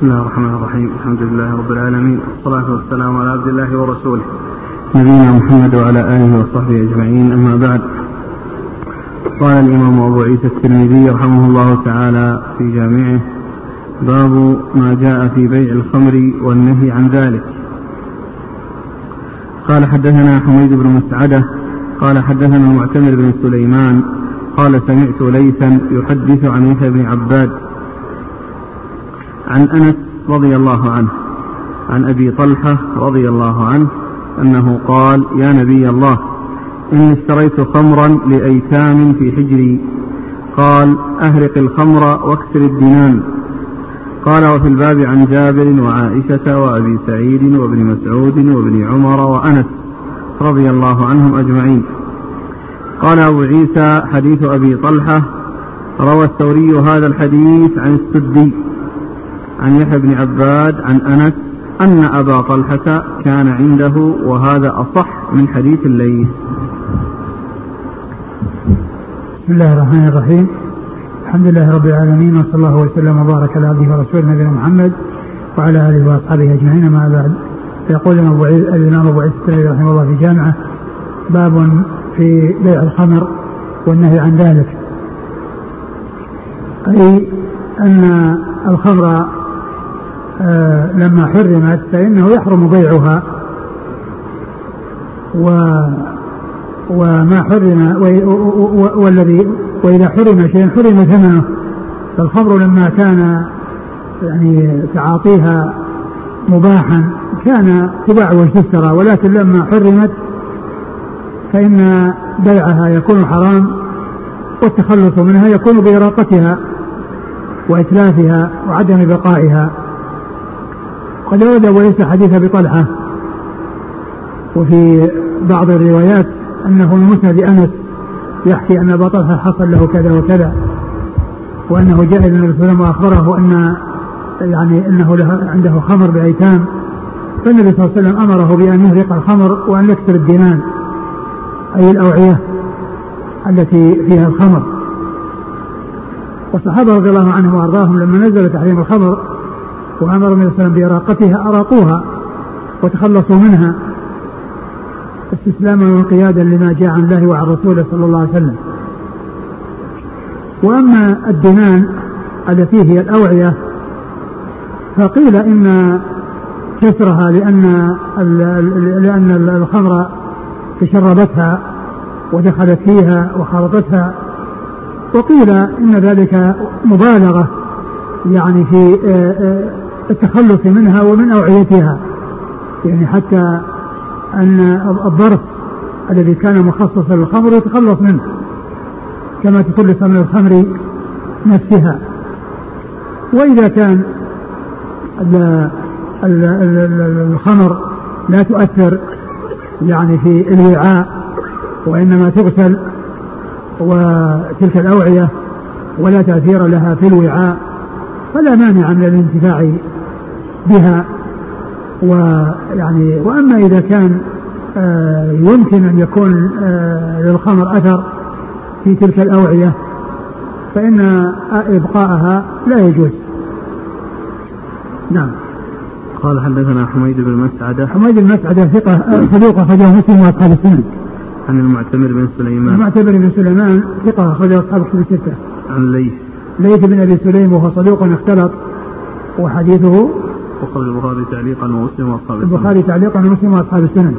بسم الله الرحمن الرحيم. الحمد لله رب العالمين. والصلاة والسلام على عبد الله ورسوله. نبينا محمد وعلى آله وصحبه أجمعين. أما بعد. قال الإمام أبو عيسى الترمذي رحمه الله تعالى في جامعه باب ما جاء في بيع الخمر والنهي عن ذلك. قال حدثنا حميد بن مسعدة. قال حدثنا المعتمر بن سليمان. قال سمعت ليثا يحدث عن يحيى بن عباد. عن أنس رضي الله عنه عن أبي طلحة رضي الله عنه أنه قال يا نبي الله إني اشتريت خمرا لأيتام في حجري. قال أهرق الخمر واكسر الدنان. قال وفي الباب عن جابر وعائشة وأبي سعيد وابن مسعود وابن عمر وأنس رضي الله عنهم أجمعين. قال أبو عيسى حديث أبي طلحة روى الثوري هذا الحديث عن السدي. عن يحيى بن عباد عن أنس أن أبا طلحة كان عنده وهذا أصح من حديث الليل بسم الله الرحمن الرحيم. الحمد لله رب العالمين وصلى الله وسلم وبارك على عبده ورسوله نبينا محمد وعلى آله وأصحابه أجمعين ما بعد. فيقول الإمام أبو عيسى رحمه الله في جامعة باب في بيع الخمر والنهي عن ذلك. أي أن الخمر لما حرمت فإنه يحرم بيعها. و وما حرم والذي وإذا حرم شيء حرم ثمنه. فالخمر لما كان يعني تعاطيها مباحا كان تباع وتشترى ولكن لما حرمت فإن بيعها يكون حرام والتخلص منها يكون بإراقتها وإتلافها وعدم بقائها. قد ورد وليس حديث بطلحة وفي بعض الروايات أنه من مسند أنس يحكي أن أبا طلحة حصل له كذا وكذا وأنه جاء إلى النبي صلى الله عليه وسلم وأخبره أن يعني أنه له عنده خمر بأيتام. فالنبي صلى الله عليه وسلم أمره بأن يهرق الخمر وأن يكسر الدينان أي الأوعية التي فيها الخمر. والصحابة رضي الله عنهم وأرضاهم لما نزل تحريم الخمر وأمر النبي صلى الله عليه وسلم بإراقتها أراقوها وتخلصوا منها استسلاما وانقيادا لما جاء عن الله وعن رسوله صلى الله عليه وسلم. وأما الدنان التي هي الأوعية فقيل إن كسرها لأن لأن الخمر تشربتها ودخلت فيها وخلطتها وقيل إن ذلك مبالغة يعني في التخلص منها ومن أوعيتها. يعني حتى أن الظرف الذي كان مخصصا للخمر يتخلص منه كما تخلص من الخمر نفسها. وإذا كان الخمر لا تؤثر يعني في الوعاء وإنما تغسل وتلك الأوعية ولا تأثير لها في الوعاء فلا مانع من الانتفاع بها ويعني وأما إذا كان آه يمكن أن يكون آه للخمر أثر في تلك الأوعية فإن إبقاءها لا يجوز. نعم. قال حدثنا حميد بن مسعدة حميد بن مسعدة ثقة صدوق أخرجه مسلم وأصحاب السنن. عن المعتمر بن سليمان. المعتمر بن سليمان ثقة أخرجه أصحاب الكتب الستة. عن ليث. ليث بن أبي سليم وهو صدوق اختلط وحديثه وقال البخاري تعليقا ومسلم وأصحاب السنن. البخاري تعليقا ومسلم وأصحاب السنن.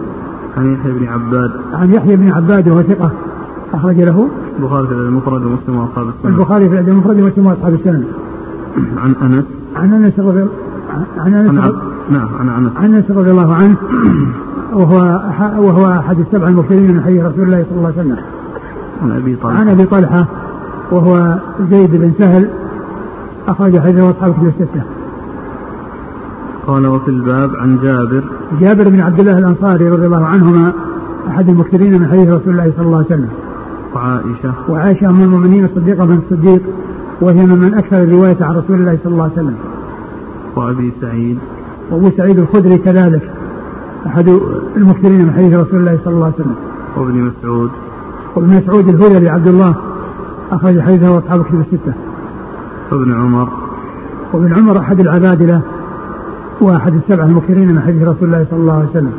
عن يحيى بن عباد. عن يحيى بن عباد وهو ثقة أخرج له البخاري في المفرد ومسلم وأصحاب السنن. البخاري في المفرد ومسلم وأصحاب السنن. عن أنس. عن أنس رضي عن أنس عن نعم عن أنس. عن أنس رضي الله عنه وهو وهو أحد السبع المكثرين من حديث رسول الله صلى الله عليه وسلم. عن أبي طلحة. عن أبي طلحة وهو زيد بن سهل أخرج حديثه اصحاب الكتب الستة. قال وفي الباب عن جابر جابر بن عبد الله الأنصاري رضي الله عنهما أحد المكثرين من حديث رسول الله صلى الله عليه وسلم. وعائشة وعائشة أم المؤمنين الصديقة بن الصديق وهي ممن أكثر الرواية عن رسول الله صلى الله عليه وسلم. وأبي سعيد وأبو سعيد الخدري كذلك أحد المكثرين من حديث رسول الله صلى الله عليه وسلم. وابن مسعود وابن مسعود الهذلي عبد الله أخرج حديثه اصحاب الكتب الستة. وابن عمر وابن عمر أحد العبادلة وأحد السبعة المكثرين من حديث رسول الله صلى الله عليه وسلم.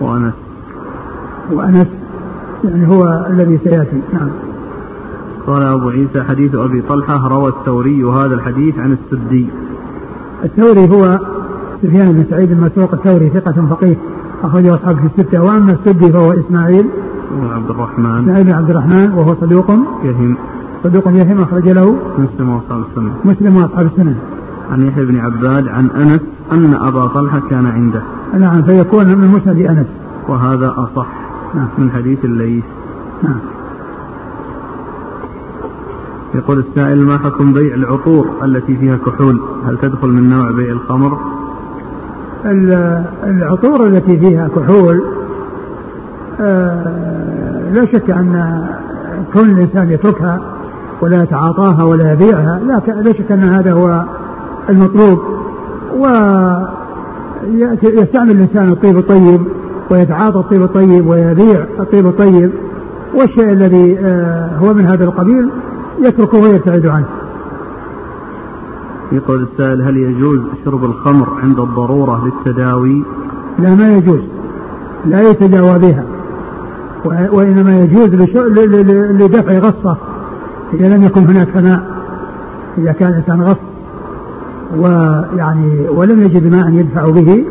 وأنس. وأنس يعني هو الذي سيأتي. نعم. قال أبو عيسى حديث أبي طلحة روى الثوري هذا الحديث عن السدي. الثوري هو سفيان بن سعيد المسروق الثوري ثقة فقيه أخرجه أصحاب في الستة. وأما السدي فهو إسماعيل بن عبد الرحمن. إسماعيل بن عبد الرحمن وهو صدوق. يهم. صدوق يهم أخرج له مسلم وأصحاب السنة. مسلم وأصحاب السنة. عن يحيى بن عباد عن أنس أن أبا طلحة كان عنده. نعم فيكون من مسند أنس. وهذا أصح نعم. من حديث الليث. نعم. يقول السائل ما حكم بيع العطور التي فيها كحول؟ هل تدخل من نوع بيع الخمر؟ ال- العطور التي فيها كحول آه، لا شك أن كون الإنسان يتركها ولا يتعاطاها ولا يبيعها لا شك أن هذا هو المطلوب. ويستعمل الإنسان الطيب الطيب ويتعاطى الطيب الطيب ويبيع الطيب الطيب والشيء الذي آه، هو من هذا القبيل يتركه ويبتعد عنه. يقول السائل هل يجوز شرب الخمر عند الضرورة للتداوي؟ لا ما يجوز. لا يتداوى بها. وإنما يجوز لدفع غصة إذا لم يكن هناك ماء إذا كان الإنسان غص. ويعني ولم يجد ماء يدفع به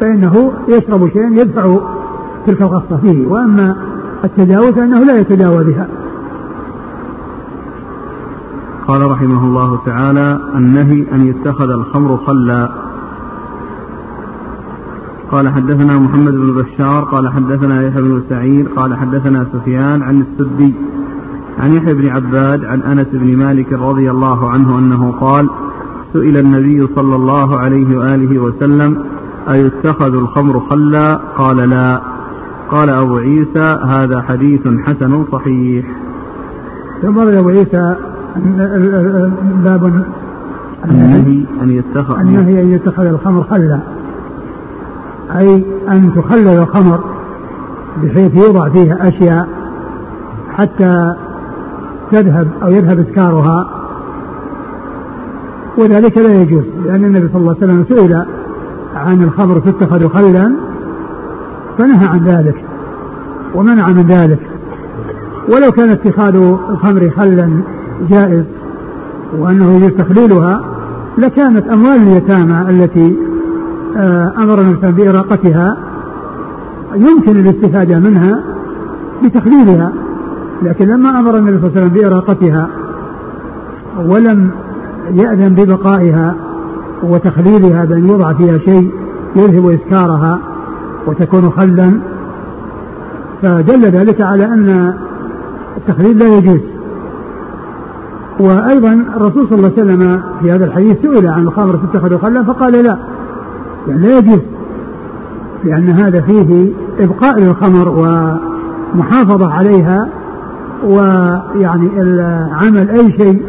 فإنه يشرب شيئا يدفع تلك الغصة فيه. وأما التداوي فإنه لا يتداوى بها. قال رحمه الله تعالى النهي أن يتخذ الخمر خلا قال حدثنا محمد بن بشار قال حدثنا يحيى بن سعيد قال حدثنا سفيان عن السدي عن يحيى بن عباد عن أنس بن مالك رضي الله عنه أنه قال سئل النبي صلى الله عليه وآله وسلم أيتخذ الخمر خلا؟ قال لا. قال أبو عيسى هذا حديث حسن صحيح. ثم أبو عيسى باب النهي أن يتخذ النهي أن يتخذ الخمر خلا. أي أن تخلل الخمر بحيث يوضع فيها أشياء حتى تذهب أو يذهب إسكارها. وذلك لا يجوز لأن النبي صلى الله عليه وسلم سئل عن الخمر تتخذ خلا فنهى عن ذلك ومنع من ذلك. ولو كان اتخاذ الخمر خلا جائز وأنه يجوز تخليلها لكانت أموال اليتامى التي آه، أمر الإنسان بإراقتها يمكن الاستفادة منها بتخليلها لكن لما أمر النبي صلى الله عليه وسلم بإراقتها ولم يأذن ببقائها وتخليلها بأن يوضع فيها شيء يذهب إسكارها وتكون خلا. فدل ذلك على أن التخليل لا يجوز. وأيضا الرسول صلى الله عليه وسلم في هذا الحديث سئل عن الخمر تتخذ خلا فقال لا يعني لا يجوز لأن هذا فيه إبقاء للخمر ومحافظة عليها ويعني عمل أي شيء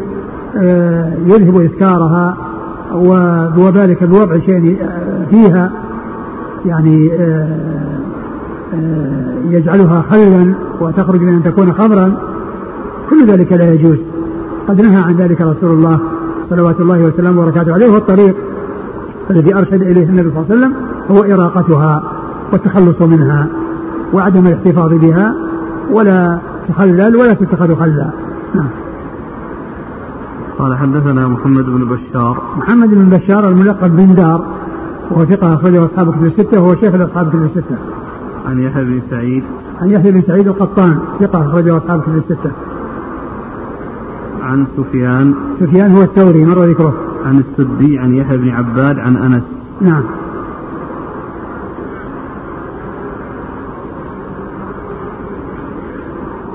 يذهب إسكارها وذلك بوضع شيء آه، فيها يعني آه، آه، يجعلها خلا وتخرج من أن تكون خمرا كل ذلك لا يجوز. قد نهى عن ذلك رسول الله صلوات الله وسلامه وبركاته عليه والطريق الذي أرشد إليه النبي صلى الله عليه وسلم هو إراقتها والتخلص منها وعدم الاحتفاظ بها ولا تخلل ولا تتخذ خلا. نعم. قال حدثنا محمد بن بشار. محمد بن بشار الملقب بن دار وهو ثقة أخرجه أصحاب كتب الستة وهو شيخ لأصحاب كتب الستة. عن يحيى بن سعيد. عن يحيى بن سعيد القطان ثقة أخرجه أصحاب كتب الستة. عن سفيان. سفيان هو الثوري مر ذكره. عن السدي عن يحيى بن عباد عن أنس. نعم.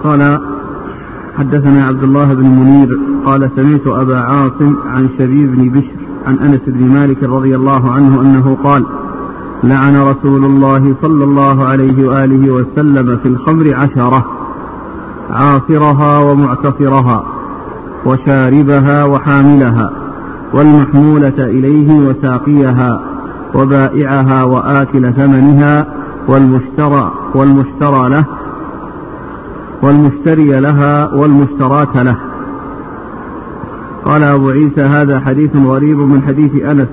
قال حدثنا عبد الله بن منير قال سمعت أبا عاصم عن شبيب بن بشر عن أنس بن مالك رضي الله عنه أنه قال لعن رسول الله صلى الله عليه وآله وسلم في الخمر عشرة عاصرها ومعتصرها وشاربها وحاملها والمحمولة إليه وساقيها وبائعها وآكل ثمنها والمشترى والمشترى له والمشتري لها والمشتراة له. قال أبو عيسى هذا حديث غريب من حديث أنس.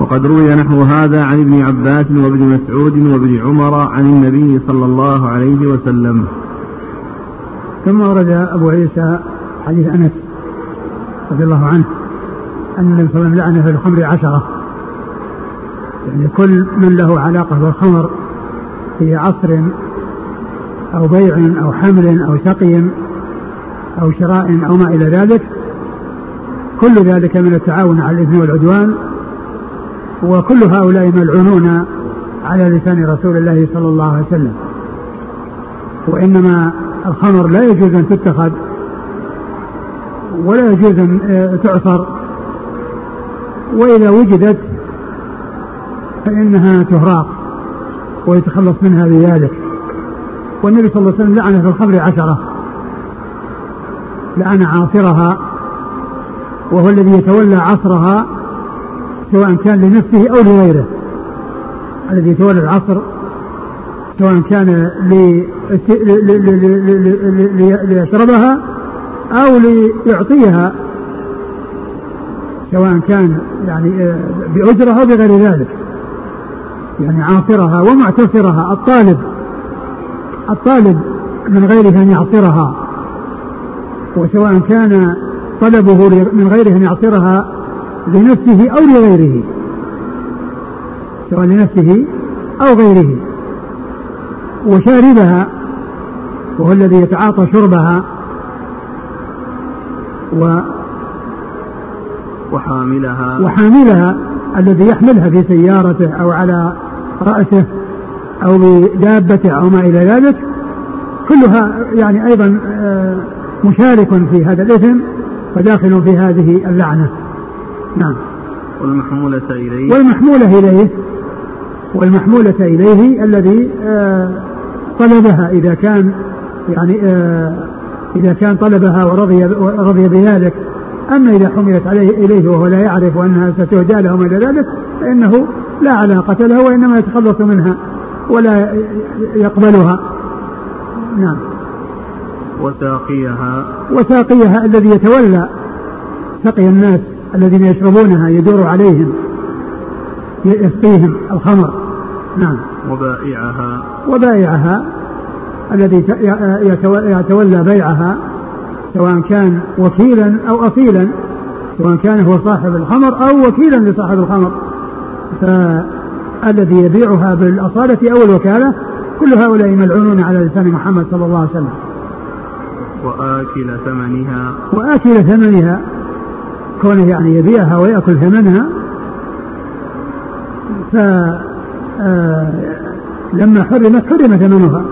وقد روي نحو هذا عن ابن عباس وابن مسعود وابن عمر عن النبي صلى الله عليه وسلم. ثم ورد أبو عيسى حديث أنس رضي الله عنه أن النبي صلى الله عليه وسلم لعن في الخمر عشرة. يعني كل من له علاقة بالخمر في عصر أو بيع أو حمل أو سقي أو شراء أو ما إلى ذلك كل ذلك من التعاون على الإثم والعدوان وكل هؤلاء ملعونون على لسان رسول الله صلى الله عليه وسلم. وإنما الخمر لا يجوز أن تتخذ ولا يجوز أن آه، تعصر. وإذا وجدت فإنها تهراق ويتخلص منها بذلك. والنبي صلى الله عليه وسلم لعن في الخمر عشرة. لعن عاصرها وهو الذي يتولى عصرها سواء كان لنفسه أو لغيره. الذي يتولى العصر سواء كان ليشربها أو ليعطيها سواء كان يعني آه، بأجرة أو بغير ذلك. يعني عاصرها ومعتصرها الطالب الطالب من غيره أن يعصرها وسواء كان طلبه من غيره أن يعصرها لنفسه أو لغيره سواء لنفسه أو غيره وشاربها وهو الذي يتعاطى شربها و وحاملها. وحاملها الذي يحملها في سيارته أو على رأسه أو بدابته أو ما إلى ذلك كلها يعني أيضا آه، مشارك في هذا الإثم وداخل في هذه اللعنة. نعم. والمحمولة إليه. والمحمولة إليه. والمحمولة إليه الذي آه، طلبها إذا كان يعني آه، إذا كان طلبها ورضي رضي بذلك. أما إذا حملت عليه إليه وهو لا يعرف أنها ستهدى له إلى ذلك فإنه لا علاقة له وإنما يتخلص منها. ولا يقبلها. نعم. وساقيها. وساقيها الذي يتولى سقي الناس الذين يشربونها يدور عليهم يسقيهم الخمر. نعم. وبائعها. وبائعها الذي يتولى بيعها سواء كان وكيلا أو أصيلا سواء كان هو صاحب الخمر أو وكيلا لصاحب الخمر. فالذي يبيعها بالأصالة أو الوكالة كل هؤلاء ملعونون على لسان محمد صلى الله عليه وسلم. وآكل ثمنها. وآكل ثمنها كونه يعني يبيعها ويأكل ثمنها. ف آه، لما حرمت حرم ثمنها.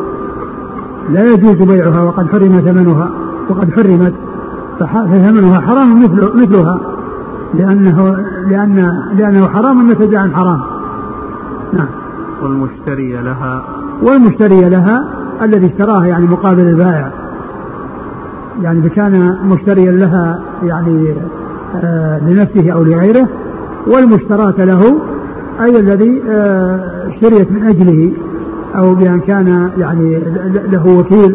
لا يجوز بيعها وقد حرم ثمنها وقد حرمت. فثمنها حرام مثل مثلها لأنه لأن لأنه حرام نتج عن حرام؟ نعم. والمشتري لها. والمشتري لها الذي اشتراها يعني مقابل البائع. يعني إذا كان مشتريا لها يعني آه لنفسه أو لغيره والمشتراة له أي الذي آه اشتريت من أجله أو بأن كان يعني له وكيل.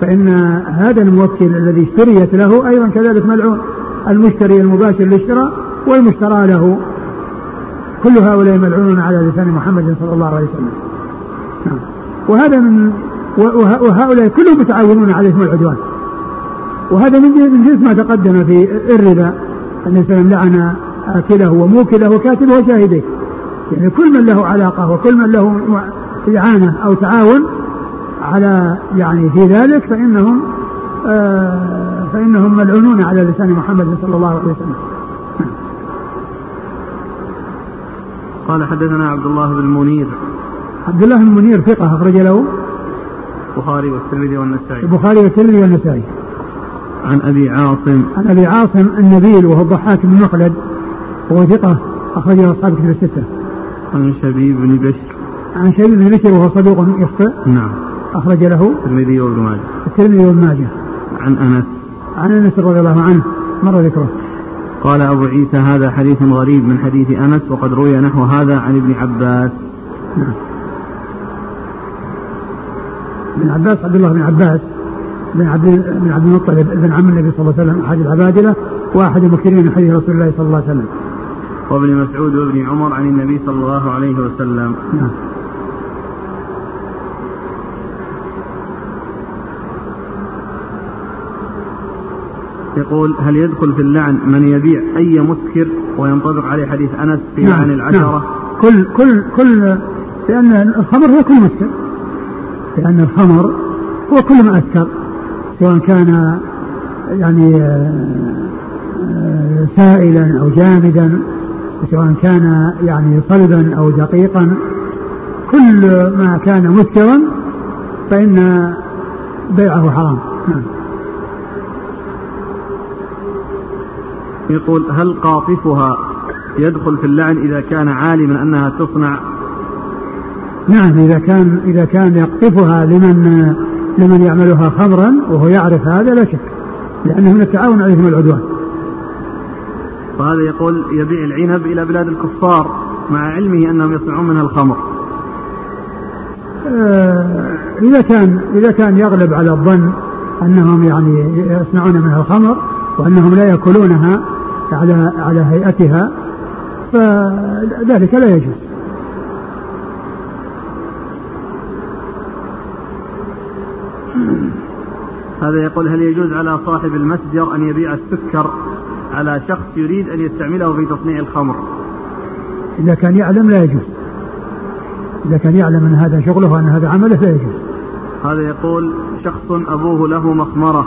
فإن هذا الموكل الذي اشتريت له أيضا كذلك ملعون. المشتري المباشر للشراء والمشترى له. كل هؤلاء ملعونون على لسان محمد صلى الله عليه وسلم. وهذا من وهؤلاء كلهم متعاونون على الاثم والعدوان وهذا من جنس ما تقدم في الربا عليه وسلم لعن آكله وموكله وكاتبه وشاهديه يعني كل من له علاقة وكل من له إعانة أو تعاون على يعني في ذلك فإنهم آه فإنهم ملعونون على لسان محمد صلى الله عليه وسلم. قال حدثنا عبد الله بن منير. عبد الله بن منير ثقة أخرج له البخاري والترمذي والنسائي. البخاري والترمذي والنسائي. عن أبي عاصم. عن أبي عاصم النبيل وهو الضحاك بن مخلد وهو ثقة أخرجه أصحاب كتب الستة. عن شبيب بن بشر. عن شبيب بن بشر وهو صدوق يخطئ. نعم. أخرج له الترمذي وابن ماجه. الترمذي وابن ماجه. عن أنس. عن أنس رضي الله عنه. مر ذكره. قال أبو عيسى هذا حديث غريب من حديث أنس وقد روي نحو هذا عن ابن عباس. نعم ابن عباس عبد الله بن عباس بن عبد بن عبد المطلب بن عم النبي صلى الله عليه وسلم أحد العبادلة واحد المكثرين حديث رسول الله صلى الله عليه وسلم. وابن مسعود وابن عمر عن النبي صلى الله عليه وسلم. نعم. يقول هل يدخل في اللعن من يبيع أي مسكر؟ وينطبق عليه حديث أنس في نعم لعن العشرة. نعم. كل كل كل لأن الخمر هو كل مسكر. لأن الخمر هو كل ما أسكر سواء كان يعني آه، آه، سائلا أو جامدا سواء كان يعني صلبا أو دقيقا. كل ما كان مسكرا فإن بيعه حرام. نعم. يقول هل قاطفها يدخل في اللعن إذا كان عالما أنها تصنع؟ نعم إذا كان إذا كان يقطفها لمن لمن يعملها خمرا وهو يعرف هذا لا شك لأنه من التعاون عليهم العدوان. وهذا يقول يبيع العنب إلى بلاد الكفار مع علمه أنهم يصنعون منها الخمر. آه إذا كان إذا كان يغلب على الظن أنهم يعني يصنعون منها الخمر وأنهم لا يأكلونها على على هيئتها فذلك لا يجوز. هذا يقول هل يجوز على صاحب المتجر أن يبيع السكر على شخص يريد أن يستعمله في تصنيع الخمر؟ إذا كان يعلم لا يجوز. إذا كان يعلم أن هذا شغله وأن هذا عمله لا يجوز. هذا يقول شخص أبوه له مخمرة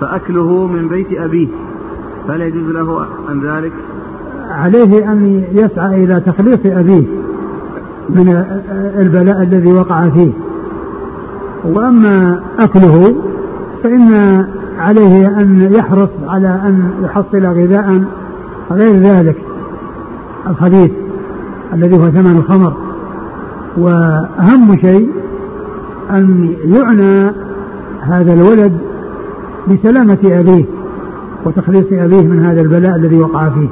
فأكله من بيت أبيه. فلا يجوز له عن ذلك؟ عليه أن يسعى إلى تخليص أبيه من البلاء الذي وقع فيه. وأما أكله فإن عليه أن يحرص على أن يحصل غذاء غير ذلك. الخبيث الذي هو ثمن الخمر. وأهم شيء أن يعنى هذا الولد بسلامة أبيه. وتخليص أبيه من هذا البلاء الذي وقع فيه.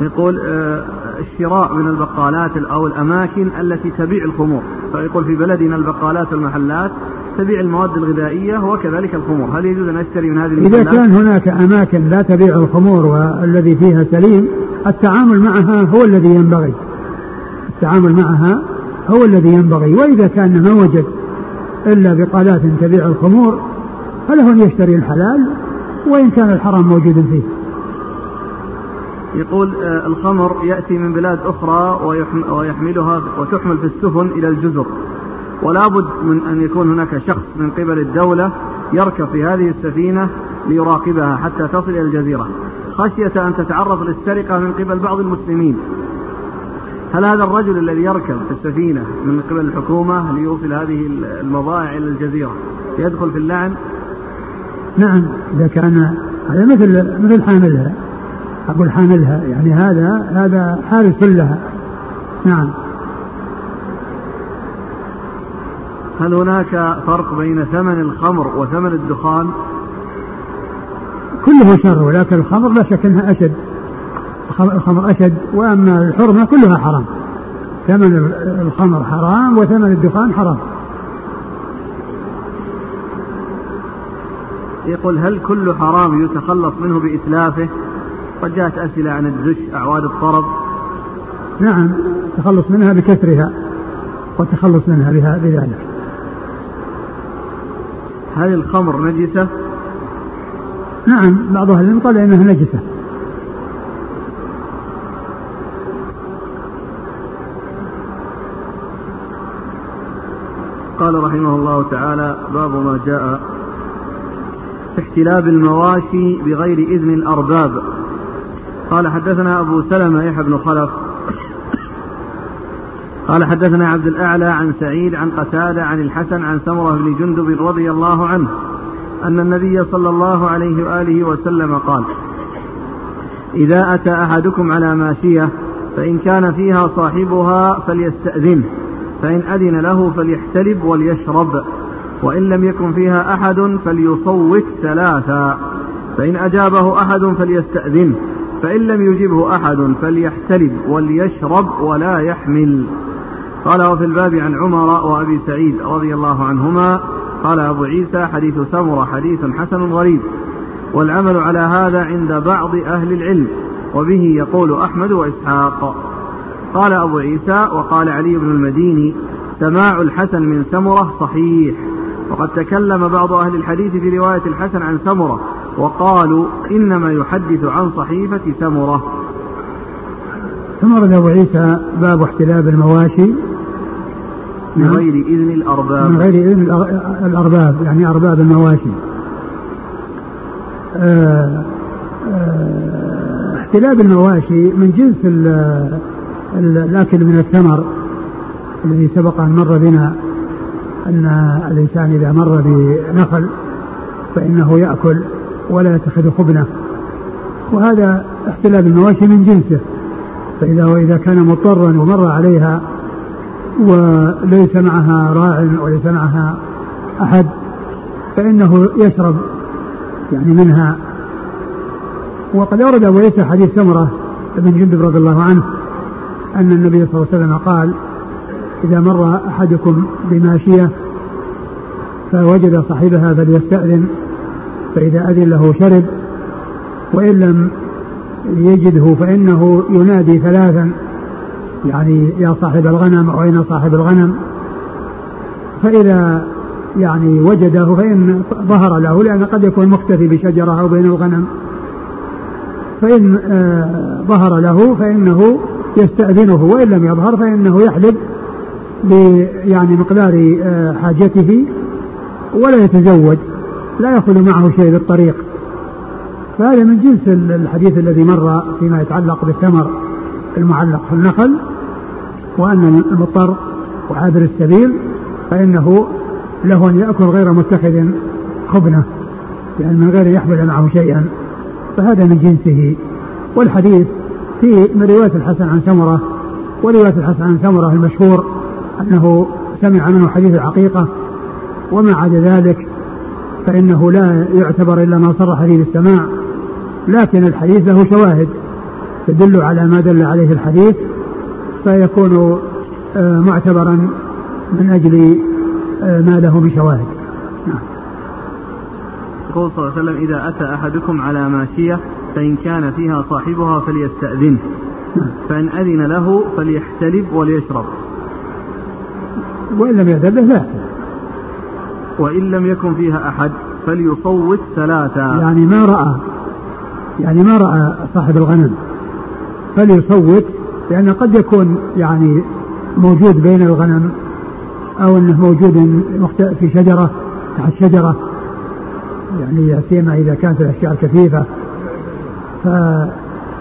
يقول آه، الشراء من البقالات أو الأماكن التي تبيع الخمور. فيقول في بلدنا البقالات والمحلات تبيع المواد الغذائية وكذلك الخمور. هل يجوز أن أشتري من هذه المحلات؟ إذا كان هناك أماكن لا تبيع الخمور والذي فيها سليم التعامل معها هو الذي ينبغي. التعامل معها هو الذي ينبغي. وإذا كان ما وجد إلا بقالات تبيع الخمور فله أن يشتري الحلال وإن كان الحرام موجود فيه. يقول آه، الخمر يأتي من بلاد أخرى ويحملها وتحمل في السفن إلى الجزر. ولا بد من أن يكون هناك شخص من قبل الدولة يركب في هذه السفينة ليراقبها حتى تصل إلى الجزيرة. خشية أن تتعرض للسرقة من قبل بعض المسلمين. هل هذا الرجل الذي يركب في السفينة من قبل الحكومة ليوصل هذه المضائع إلى الجزيرة يدخل في اللعن؟ نعم إذا كان هذا مثل مثل حاملها. أقول حاملها يعني هذا هذا حارس لها. نعم. هل هناك فرق بين ثمن الخمر وثمن الدخان؟ كله شر ولكن الخمر لا شك إنها أشد. الخمر أشد وأما الحرمة كلها حرام. ثمن الخمر حرام وثمن الدخان حرام. يقول هل كل حرام يتخلص منه بإتلافه؟ قد جاءت أسئلة عن الدش أعواد الطرب. نعم التخلص منها بكسرها والتخلص منها بها بذلك. هل الخمر نجسة؟ نعم بعض أهل العلم قال إنها نجسة. قال رحمه الله تعالى باب ما جاء احتلاب المواشي بغير إذن الأرباب. قال حدثنا أبو سلمة يحيى بن خلف. قال حدثنا عبد الأعلى عن سعيد عن قتادة عن الحسن عن سمرة بن جندب رضي الله عنه أن النبي صلى الله عليه وآله وسلم قال إذا أتى أحدكم على ماشية فإن كان فيها صاحبها فليستأذنه فإن أذن له فليحتلب وليشرب. وإن لم يكن فيها أحد فليصوت ثلاثا. فإن أجابه أحد فليستأذنه فإن لم يجبه أحد فليحتلب وليشرب ولا يحمل. قال وفي الباب عن عمر وأبي سعيد رضي الله عنهما قال أبو عيسى حديث سمرة حديث حسن غريب. والعمل على هذا عند بعض أهل العلم وبه يقول أحمد وإسحاق. قال أبو عيسى وقال علي بن المديني سماع الحسن من سمرة صحيح. وقد تكلم بعض أهل الحديث في رواية الحسن عن سمرة وقالوا إنما يحدث عن صحيفة سمرة ثم ورد أبو عيسى باب احتلاب المواشي. من نعم. غير إذن الأرباب. من غير إذن الأرباب يعني أرباب المواشي. آه، آه، احتلاب المواشي من جنس الأكل من الثمر الذي سبق أن مر بنا. أن الإنسان إذا مر بنخل فإنه يأكل ولا يتخذ خبنة. وهذا احتلاب المواشي من جنسه. فإذا وإذا كان مضطرا ومر عليها وليس معها راع وليس معها أحد فإنه يشرب يعني منها. وقد أورد أبو عيسى حديث سمرة بن جندب رضي الله عنه أن النبي صلى الله عليه وسلم قال إذا مر أحدكم بماشية فوجد صاحبها فليستأذن فإذا أذن له شرب وإن لم يجده فإنه ينادي ثلاثا يعني يا صاحب الغنم أو أين صاحب الغنم. فإذا يعني وجده فإن ظهر له لأن قد يكون مختفي بشجرة أو بين الغنم. فإن آه ظهر له فإنه يستأذنه وإن لم يظهر فإنه يحلب. يعني مقدار آه حاجته ولا يتزوج لا يأخذ معه شيء بالطريق. فهذا من جنس الحديث الذي مر فيما يتعلق بالثمر المعلق في النخل وأن المضطر وعابر السبيل فإنه له أن يأكل غير متخذ خبنة يعني من غير يحمل معه شيئا. فهذا من جنسه. والحديث في من رواية الحسن عن سمرة ورواية الحسن عن سمرة المشهور أنه سمع منه حديث العقيقة وما عدا ذلك فإنه لا يعتبر إلا ما صرح فيه بالسماع لكن الحديث له شواهد تدل على ما دل عليه الحديث فيكون آه، معتبرا من أجل آه، ما له من شواهد نعم. يقول صلى الله عليه وسلم إذا أتى أحدكم على ماشية فإن كان فيها صاحبها فليستأذنه نعم. فإن أذن له فليحتلب وليشرب وإن لم يأذن له لا وإن لم يكن فيها أحد فليصوت ثلاثا يعني ما رأى يعني ما رأى صاحب الغنم. فليصوت لأن قد يكون يعني موجود بين الغنم أو أنه موجود في شجرة تحت شجرة. يعني سيما إذا كانت الأشجار كثيفة. ف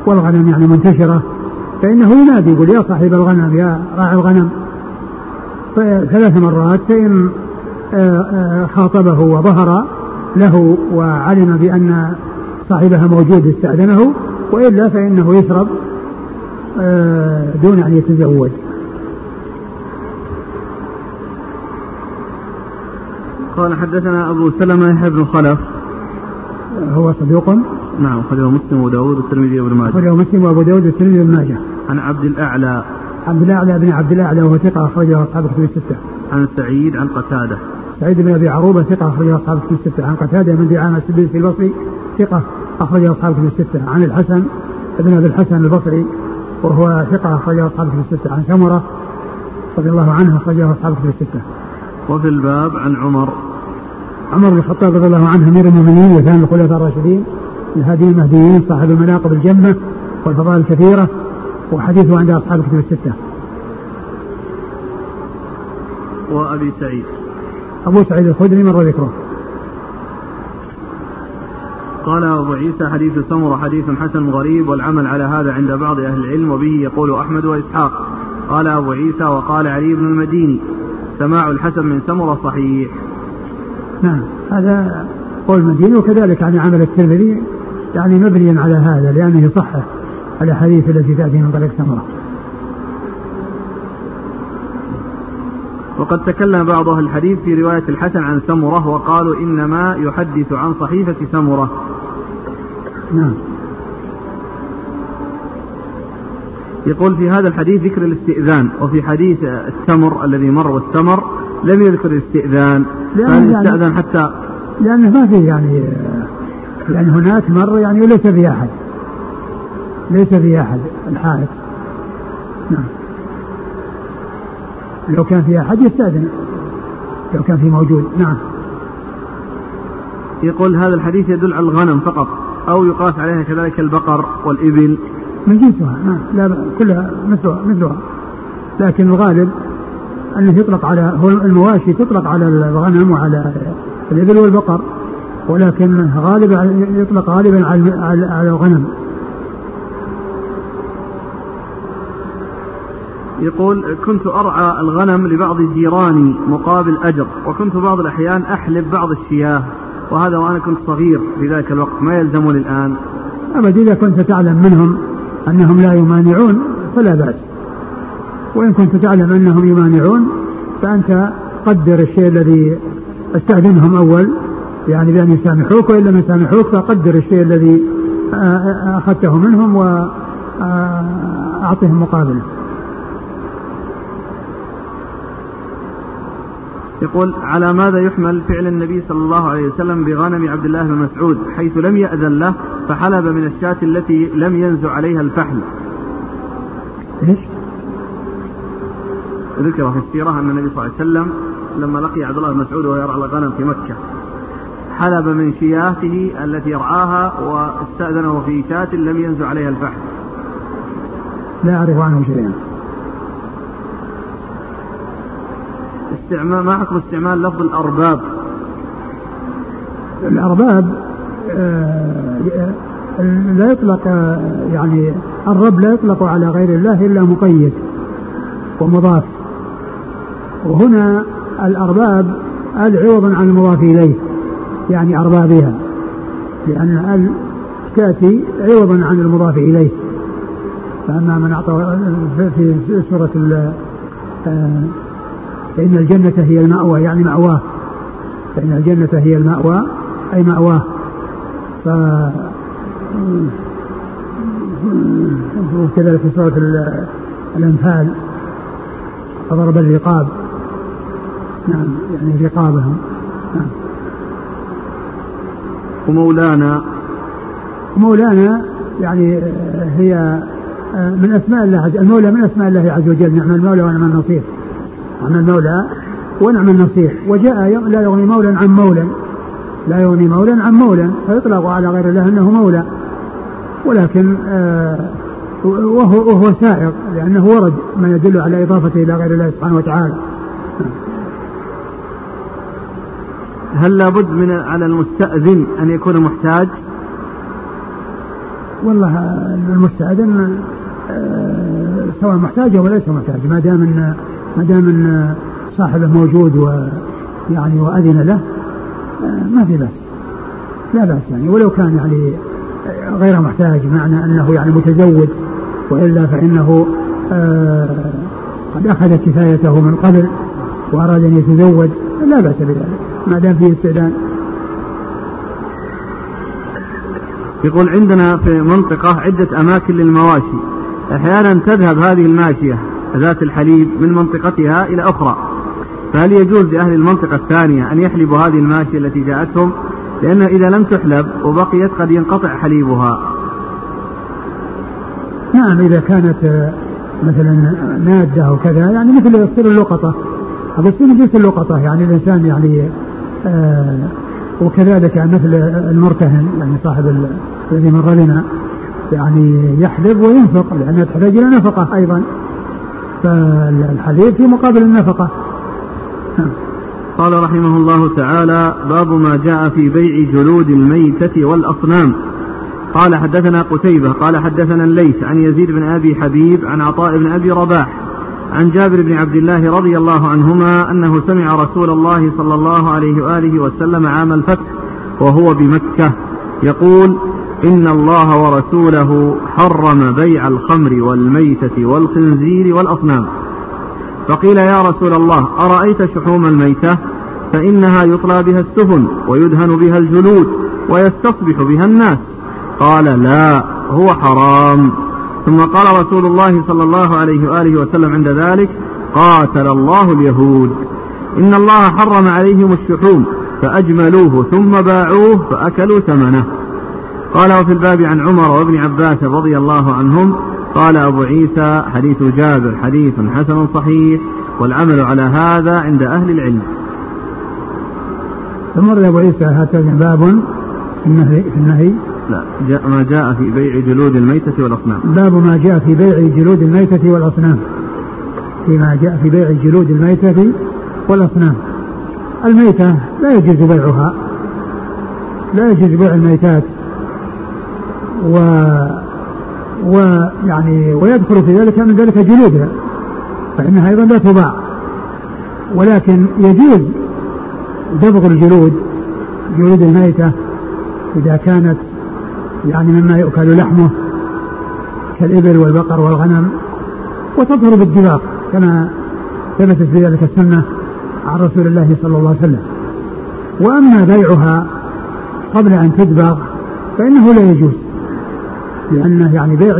والغنم يعني منتشرة. فإنه ينادي يقول يا صاحب الغنم يا راعي الغنم. ثلاث مرات فإن آه، آه، خاطبه وظهر له وعلم بأن صاحبها موجود استأذنه وإلا فإنه يشرب آه، دون أن يتزوج. قال حدثنا أبو سلمة يحيى بن خلف. هو صدوق؟ نعم أخرجه مسلم وداود والترمذي وابن ماجه. أخرجه مسلم وأبو داود والترمذي وابن ماجه. عن عبد الأعلى عبد الأعلى بن عبد الأعلى وهو ثقة أخرجه أصحاب الكتب الستة. عن سعيد عن قتادة. سعيد بن أبي عروبة ثقة أخرجه أصحاب الكتب الستة. عن قتادة من دعامة السدوسي البصري ثقة أخرجه أصحاب الكتب الستة. عن الحسن بن أبي الحسن البصري وهو ثقة أخرجه أصحاب الكتب الستة. عن سمرة رضي الله عنه أخرجه أصحاب الكتب الستة. وفي الباب عن عمر. عمر بن الخطاب رضي الله عنه أمير المؤمنين وثاني الخلفاء الراشدين الهادي المهديين صاحب المناقب الجمة والفضائل الكثيرة. وحديثه عند أصحاب الكتب الستة. وأبي سعيد. أبو سعيد الخدري مر ذكره قال أبو عيسى حديث سمر حديث حسن غريب والعمل على هذا عند بعض أهل العلم وبه يقول أحمد وإسحاق. قال أبو عيسى وقال علي بن المديني. سماع الحسن من سمرة صحيح. نعم هذا قول المديني وكذلك يعني عمل الترمذي يعني مبنيا على هذا لأنه يصحح الأحاديث التي تأتي من طريق سمرة. وقد تكلم بعض أهل الحديث في رواية الحسن عن سمرة وقالوا إنما يحدث عن صحيفة سمرة. نعم. يقول في هذا الحديث ذكر الاستئذان وفي حديث التمر الذي مر والتمر لم يذكر الاستئذان. فهل يعني حتى لأنه ما في يعني لأن هناك مر يعني ليس في أحد. ليس في أحد الحائط. نعم. لو كان في أحد يستأذن. لو كان في موجود. نعم. يقول هذا الحديث يدل على الغنم فقط أو يقاس عليها كذلك البقر والإبل. من جنسها نعم. لا كلها مثلها مثلها. لكن الغالب أنه يطلق على هو المواشي تطلق على الغنم وعلى الإبل والبقر ولكن غالبا يطلق غالبا على على الغنم. يقول كنت أرعى الغنم لبعض جيراني مقابل أجر وكنت بعض الأحيان أحلب بعض الشياه وهذا وأنا كنت صغير في ذاك الوقت ما يلزمني الآن. أبد إذا كنت تعلم منهم أنهم لا يمانعون فلا بأس. وإن كنت تعلم أنهم يمانعون فأنت قدر الشيء الذي استأذنهم أول يعني بأن يسامحوك وإن لم يسامحوك فقدر الشيء الذي أخذته منهم وأعطهم مقابله. يقول على ماذا يحمل فعل النبي صلى الله عليه وسلم بغنم عبد الله بن مسعود حيث لم يأذن له فحلب من الشاة التي لم ينزع عليها الفحل؟ إيش؟ ذكر في السيرة أن النبي صلى الله عليه وسلم لما لقي عبد الله بن مسعود وهو يرعى الغنم في مكة حلب من شياته التي يرعاها واستأذنه في شاة لم ينزع عليها الفحل. لا أعرف عنه شيئا. استعمال ما حكم استعمال لفظ الأرباب. الأرباب آه، لا يطلق يعني الرب لا يطلق على غير الله إلا مقيد ومضاف. وهنا الأرباب ال عوضا عن المضاف إليه يعني أربابها لأن ال تأتي عوضا عن المضاف إليه. فأما من أعطى في سورة آه، فإن الجنة هي المأوى يعني مأواه. فإن الجنة هي المأوى أي مأواه. ف وكذلك في سورة الأنفال فضرب الرقاب. نعم يعني رقابهم. نعم. ومولانا؟ ومولانا يعني هي من أسماء الله المولى من أسماء الله عز وجل نعم المولى ونعم النصير. نعم المولى ونعم النصير وجاء لا يغني مولا عن مولا لا يغني مولا عن مولا فيطلق على غير الله أنه مولى ولكن آه وهو وهو سائق لأنه ورد ما يدل على اضافته إلى غير الله سبحانه وتعالى. هل لابد من على المستأذن أن يكون محتاج؟ والله المستأذن آه سواء محتاج أو ليس محتاج ما دام أن ما دام أن صاحبه موجود ويعني وأذن له ما في بأس. لا بأس يعني. ولو كان يعني غير محتاج معنى أنه يعني متزوج وإلا فإنه آه قد أخذ كفايته من قبل وأراد أن يتزوج لا بأس بذلك. ما دام فيه استئذان. يقول عندنا في منطقة عدة أماكن للمواشي. أحيانا تذهب هذه الماشية ذات الحليب من منطقتها إلى أخرى. فهل يجوز لأهل المنطقة الثانية أن يحلبوا هذه الماشية التي جاءتهم؟ لأنها إذا لم تحلب وبقيت قد ينقطع حليبها. نعم إذا كانت مثلا نادة أو كذا يعني مثل يصير اللقطة. هذا يصير جنس اللقطة يعني الإنسان يعني آه وكذلك مثل المرتهن يعني صاحب الذي مر بنا يعني يحلب وينفق لأنها تحتاج إلى نفقة أيضا. فالحديث في مقابل النفقة. قال رحمه الله تعالى باب ما جاء في بيع جلود الميتة والأصنام. قال حدثنا قتيبة قال حدثنا الليث عن يزيد بن أبي حبيب عن عطاء بن أبي رباح عن جابر بن عبد الله رضي الله عنهما أنه سمع رسول الله صلى الله عليه وآله وسلم عام الفتح وهو بمكة يقول إن الله ورسوله حرم بيع الخمر والميتة والخنزير والأصنام. فقيل يا رسول الله أرأيت شحوم الميتة؟ فإنها يطلى بها السفن ويدهن بها الجلود ويستصبح بها الناس. قال لا هو حرام. ثم قال رسول الله صلى الله عليه وآله وسلم عند ذلك قاتل الله اليهود. إن الله حرم عليهم الشحوم فأجملوه ثم باعوه فأكلوا ثمنه. قال وفي الباب عن عمر وابن عباس رضي الله عنهم قال أبو عيسى حديث جابر حديث حسن صحيح والعمل على هذا عند أهل العلم. ثم أبو عيسى هكذا باب في النهي في النهي؟ لا جاء ما جاء في بيع جلود الميتة والأصنام. باب ما جاء في بيع جلود الميتة والأصنام. فيما جاء في بيع جلود الميتة والأصنام. الميتة لا يجوز بيعها. لا يجوز بيع الميتات. و ويعني ويدخل في ذلك من ذلك جلودها فإنها أيضا لا تباع ولكن يجوز دبغ الجلود جلود الميتة إذا كانت يعني مما يؤكل لحمه كالإبل والبقر والغنم وتظهر بالدباغ كما ثبتت في ذلك السنة عن رسول الله صلى الله عليه وسلم. وأما بيعها قبل أن تدبغ فإنه لا يجوز. لأنه يعني بيع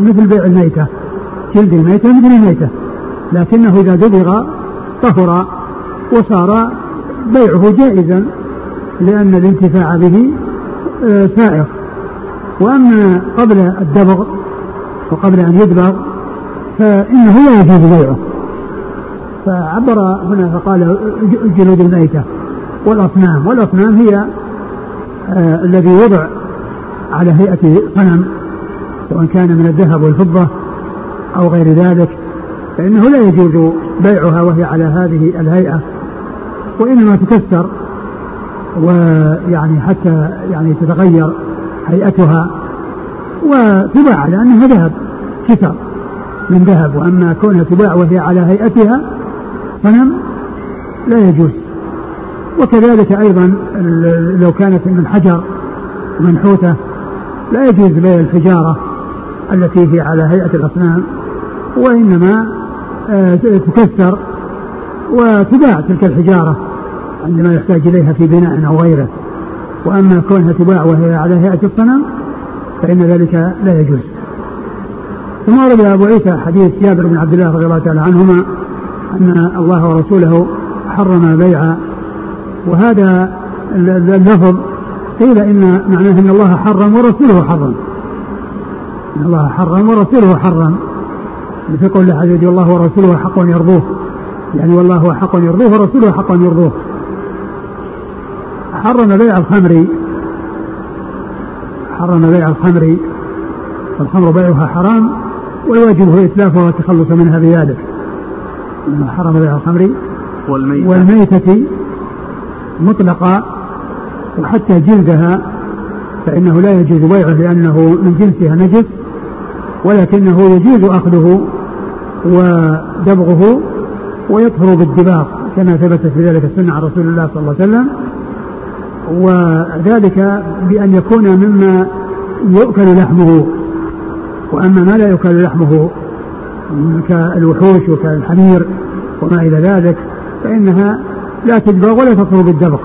مثل بيع الميتة. جلد الميتة مثل الميتة. لكنه إذا دبغ طهر وصار بيعه جائزا لأن الانتفاع به آه، سائغ. وأما قبل الدبغ وقبل أن يدبغ فإنه لا يجوز بيعه. فعبر هنا فقال جلود الميتة والأصنام. والأصنام هي آه الذي وضع على هيئة صنم سواء كان من الذهب والفضة أو غير ذلك فإنه لا يجوز بيعها وهي على هذه الهيئة وإنما تكسر ويعني حتى يعني تتغير هيئتها وتباع لأنها ذهب كسر من ذهب وأما كونها تباع وهي على هيئتها صنم لا يجوز. وكذلك أيضا لو كانت من حجر منحوتة لا يجوز بيع الحجارة التي هي على هيئة الأصنام وإنما آه، تكسر وتباع تلك الحجارة عندما يحتاج إليها في بناء أو غيره. وأما كونها تباع وهي على هيئة الصنم فإن ذلك لا يجوز. ثم ورد أبو عيسى حديث جابر بن عبد الله رضي الله تعالى عنهما أن الله ورسوله حرم بيع وهذا اللفظ قيل إن معناه أن الله حرم ورسوله حرم. أن الله حرم ورسوله حرم. مثل قول الله الله ورسوله حق يرضوه. يعني والله حق يرضوه ورسوله حق يرضوه. حرم بيع الخمر. حرم بيع الخمر. فالخمر بيعها حرام والواجب هو إتلافها والتخلص منها بذلك. حرم بيع الخمر والميتة, والميتة مطلقة. وحتى جلدها فإنه لا يجوز بيعه لأنه من جنسها نجس ولكنه يجوز أخذه ودبغه ويطهر بالدباغ كما ثبت في ذلك السنة عن رسول الله صلى الله عليه وسلم. وذلك بأن يكون مما يؤكل لحمه وأما ما لا يؤكل لحمه كالوحوش وكالحمير وما إلى ذلك فإنها لا تدبغ ولا تطهر بالدبغ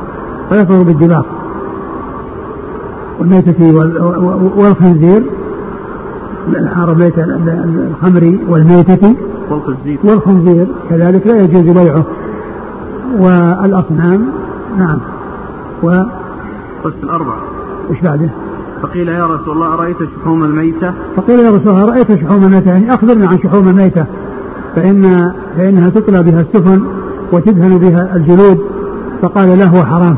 ولا تطهر بالدباغ. والميتة والخنزير حرم بيت الخمر والميتة. والخنزير. والخنزير كذلك لا يجوز بيعه. والأصنام نعم. و قلت الأربعة وش بعده؟ فقيل يا رسول الله أرأيت شحوم الميتة؟ فقيل يا رسول الله أرأيت شحوم الميتة؟ يعني أخبرنا عن شحوم الميتة. فإن فإنها تطلى بها السفن وتدهن بها الجلود فقال له حرام.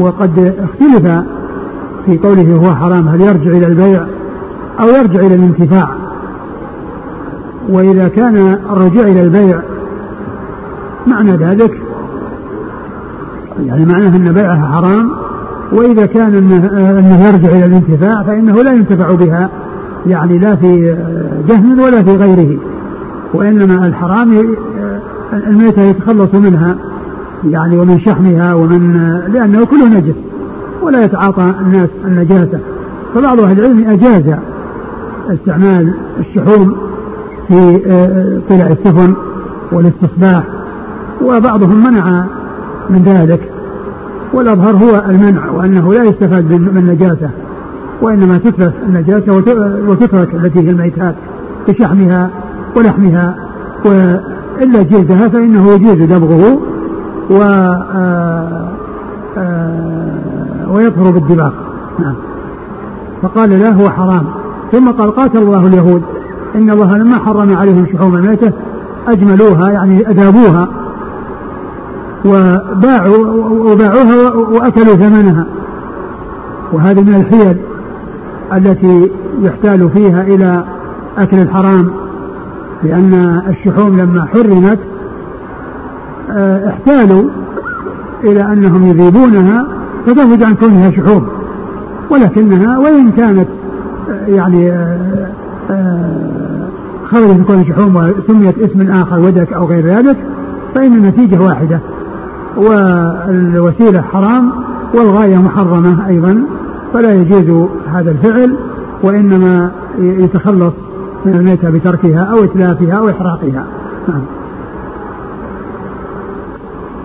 وقد اختلف في قوله هو حرام هل يرجع إلى البيع أو يرجع إلى الانتفاع؟ وإذا كان الرجوع إلى البيع معنى ذلك يعني معناه أن بيعها حرام وإذا كان أنه, أنه يرجع إلى الانتفاع فإنه لا ينتفع بها يعني لا في جهل ولا في غيره وإنما الحرام الميتة يتخلص منها يعني ومن شحمها ومن لأنه كله نجس. ولا يتعاطى الناس النجاسة. فبعض أهل العلم أجاز استعمال الشحوم في طلع السفن والاستصباح وبعضهم منع من ذلك. والأظهر هو المنع وأنه لا يستفاد من النجاسة وإنما تترك النجاسة وتترك التي هي الميتات كشحمها ولحمها وإلا جلدها فإنه يجوز دبغه و آه، آه، ويطهر بالدباغ نعم. فقال لا هو حرام. ثم قال قاتل الله اليهود. إن الله لما حرم عليهم شحوم الميتة أجملوها يعني أدابوها وباعوا وباعوها وأكلوا ثمنها. وهذه من الحيل التي يحتال فيها إلى أكل الحرام لأن الشحوم لما حرمت آه، احتالوا إلى أنهم يذيبونها فزود عن كونها شحوم. ولكنها وإن كانت آه، يعني آه، خرجت من كون شحوم وسميت اسم آخر ودك أو غير ذلك فإن النتيجة واحدة. والوسيلة حرام والغاية محرمة أيضا فلا يجوز هذا الفعل وإنما يتخلص من الميتة بتركها أو إتلافها أو إحراقها. نعم.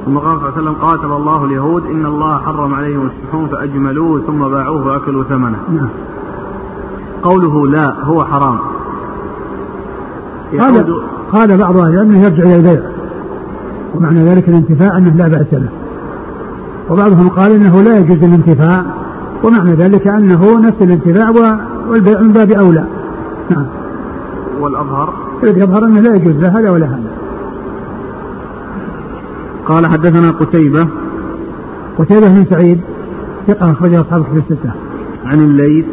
ثم قال صلى الله عليه وسلم قاتل الله اليهود إن الله حرم عليهم الشحوم فأجملوه ثم باعوه فأكلوا ثمنه. نعم. قوله لا هو حرام. قال قال بعض أهل العلم يرجع إلى البيع. ومعنى ذلك الانتفاع أنه لا بأس له. وبعضهم قال أنه لا يجوز الانتفاع ومعنى ذلك أنه نفس الانتفاع والبيع من باب أولى. نعم. والأظهر؟ الذي يظهر أنه لا يجوز لا هذا ولا هذا قال حدثنا قتيبة. قتيبة بن سعيد ثقة أخرجه أصحاب كتب الستة. عن الليث.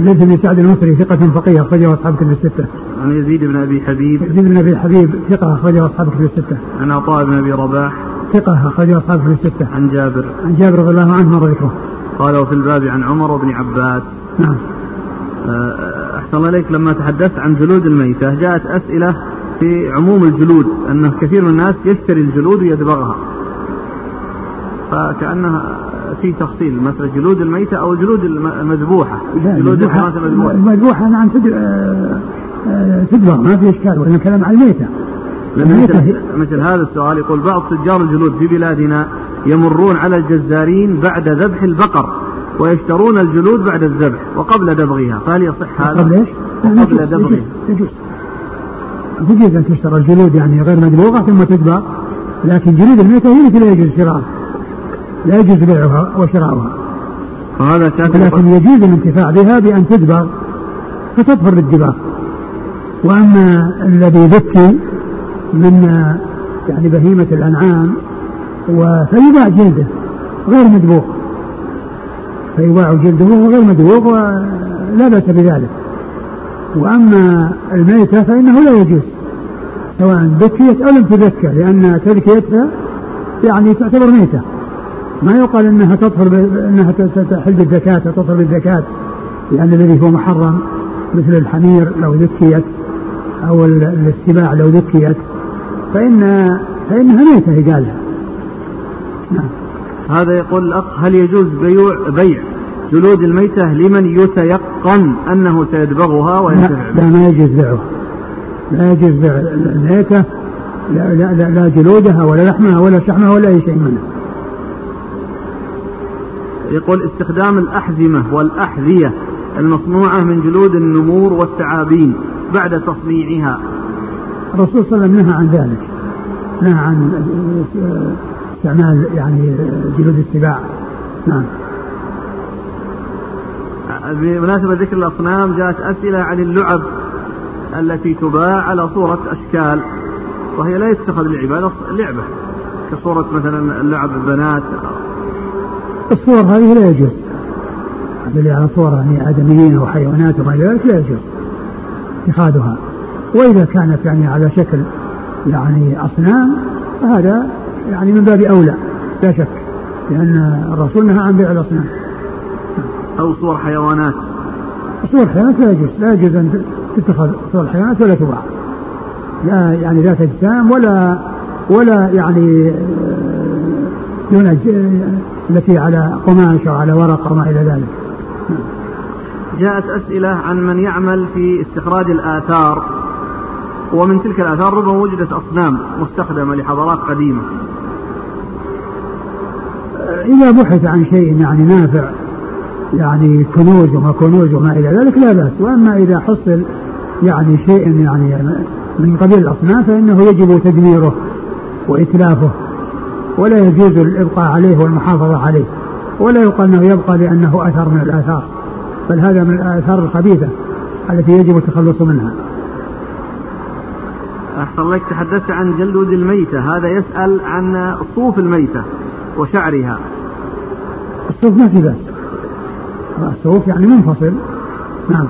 الليث بن سعد المصري ثقة فقيه أخرجه أصحاب كتب الستة. عن يزيد بن أبي حبيب. يزيد بن أبي حبيب ثقة أخرجه أصحاب كتب الستة. عن عطاء بن أبي رباح. ثقة أخرجه أصحاب كتب الستة. عن جابر. عن جابر رضي الله عنه مر ذكره قال وفي الباب عن عمر وابن عباس. نعم. آه، أحسن الله إليك. لما تحدثت عن جلود الميتة جاءت أسئلة في عموم الجلود أن كثير من الناس يشتري الجلود ويدبغها. فكأنها في تفصيل مثل جلود الميتة أو جلود المذبوحة. جلود الحيوانات المذبوحة. المذبوحة نعم آه، آه، تدبغ ما في إشكال وإن كلام عن الميتة. مثل, مثل هذا السؤال يقول بعض تجار الجلود في بلادنا يمرون على الجزارين بعد ذبح البقر ويشترون الجلود بعد الذبح وقبل دبغها. فهل يصح هذا؟ قبل إيش؟ قبل دبغها. يجوز. يجوز ان تشترى الجلود يعني غير مدبوغه ثم تدبغ لكن جلود الميتة هي التي لا يجوز شراءها. لا يجوز بيعها وشراؤها. كان لكن يجوز الانتفاع بها بأن تدبغ فتظهر بالدباغ وأما الذي ذكي من يعني بهيمة الأنعام فيباع جلده غير مدبوغ. فيباع جلده غير مدبوغ ولا بأس بذلك. وأما الميتة فإنه لا يجوز. سواء ذكيت أو لم تذكى لأن تذكيتها يعني تعتبر ميتة. ما يقال إنها تطهر إنها تحل بالزكاة تطهر بالزكاة لأن الذي هو محرم مثل الحمير لو ذكيت أو السباع لو ذكيت فإن فإنها ميتة يقال نعم. هذا يقول الأخ هل يجوز بيع بيع جلود الميتة لمن يتيقن أنه سيدبغها وينتفع لا, لا ما يجوز بيعها. لا يجوز بيع الميتة لا, لا, لا, لا جلودها ولا لحمها ولا شحمها ولا أي شيء منها. يقول استخدام الأحزمة والأحذية المصنوعة من جلود النمور والثعابين بعد تصنيعها. الرسول صلى الله عليه وسلم نهى عن ذلك. نهى عن استعمال يعني جلود السباع. نعم. بمناسبة ذكر الأصنام جاءت أسئلة عن اللعب. التي تباع على صورة أشكال وهي لا يتخذ لعبة لعبة. كصورة مثلا اللعب البنات الصور هذه لا يجوز. اللي على صور يعني آدميين أو حيوانات وما إلى ذلك لا يجوز. اتخاذها. وإذا كانت يعني على شكل يعني أصنام فهذا يعني من باب أولى لا شك لأن الرسول نهى عن بيع الأصنام. أو صور حيوانات. صور حيوانات لا يجوز. لا يجوز أن تتخذ صور حيوانات ولا تباع لا يعني ذات أجسام ولا ولا يعني دون التي على قماش أو على ورق أو ما إلى ذلك. جاءت أسئلة عن من يعمل في استخراج الآثار ومن تلك الآثار ربما وجدت أصنام مستخدمة لحضارات قديمة. إذا بحث عن شيء يعني نافع يعني كنوز وما كنوز وما إلى ذلك لا بأس. وأما إذا حصل يعني شيء يعني من قبيل الأصنام فإنه يجب تدميره وإتلافه ولا يجوز الإبقاء عليه والمحافظة عليه ولا يقال أنه يبقى لأنه أثر من الآثار بل هذا من الآثار الخبيثة التي يجب التخلص منها. أحسن الله تحدثت عن جلود الميتة هذا يسأل عن صوف الميتة وشعرها. الصوف ما في بأس. الصوف يعني منفصل. نعم.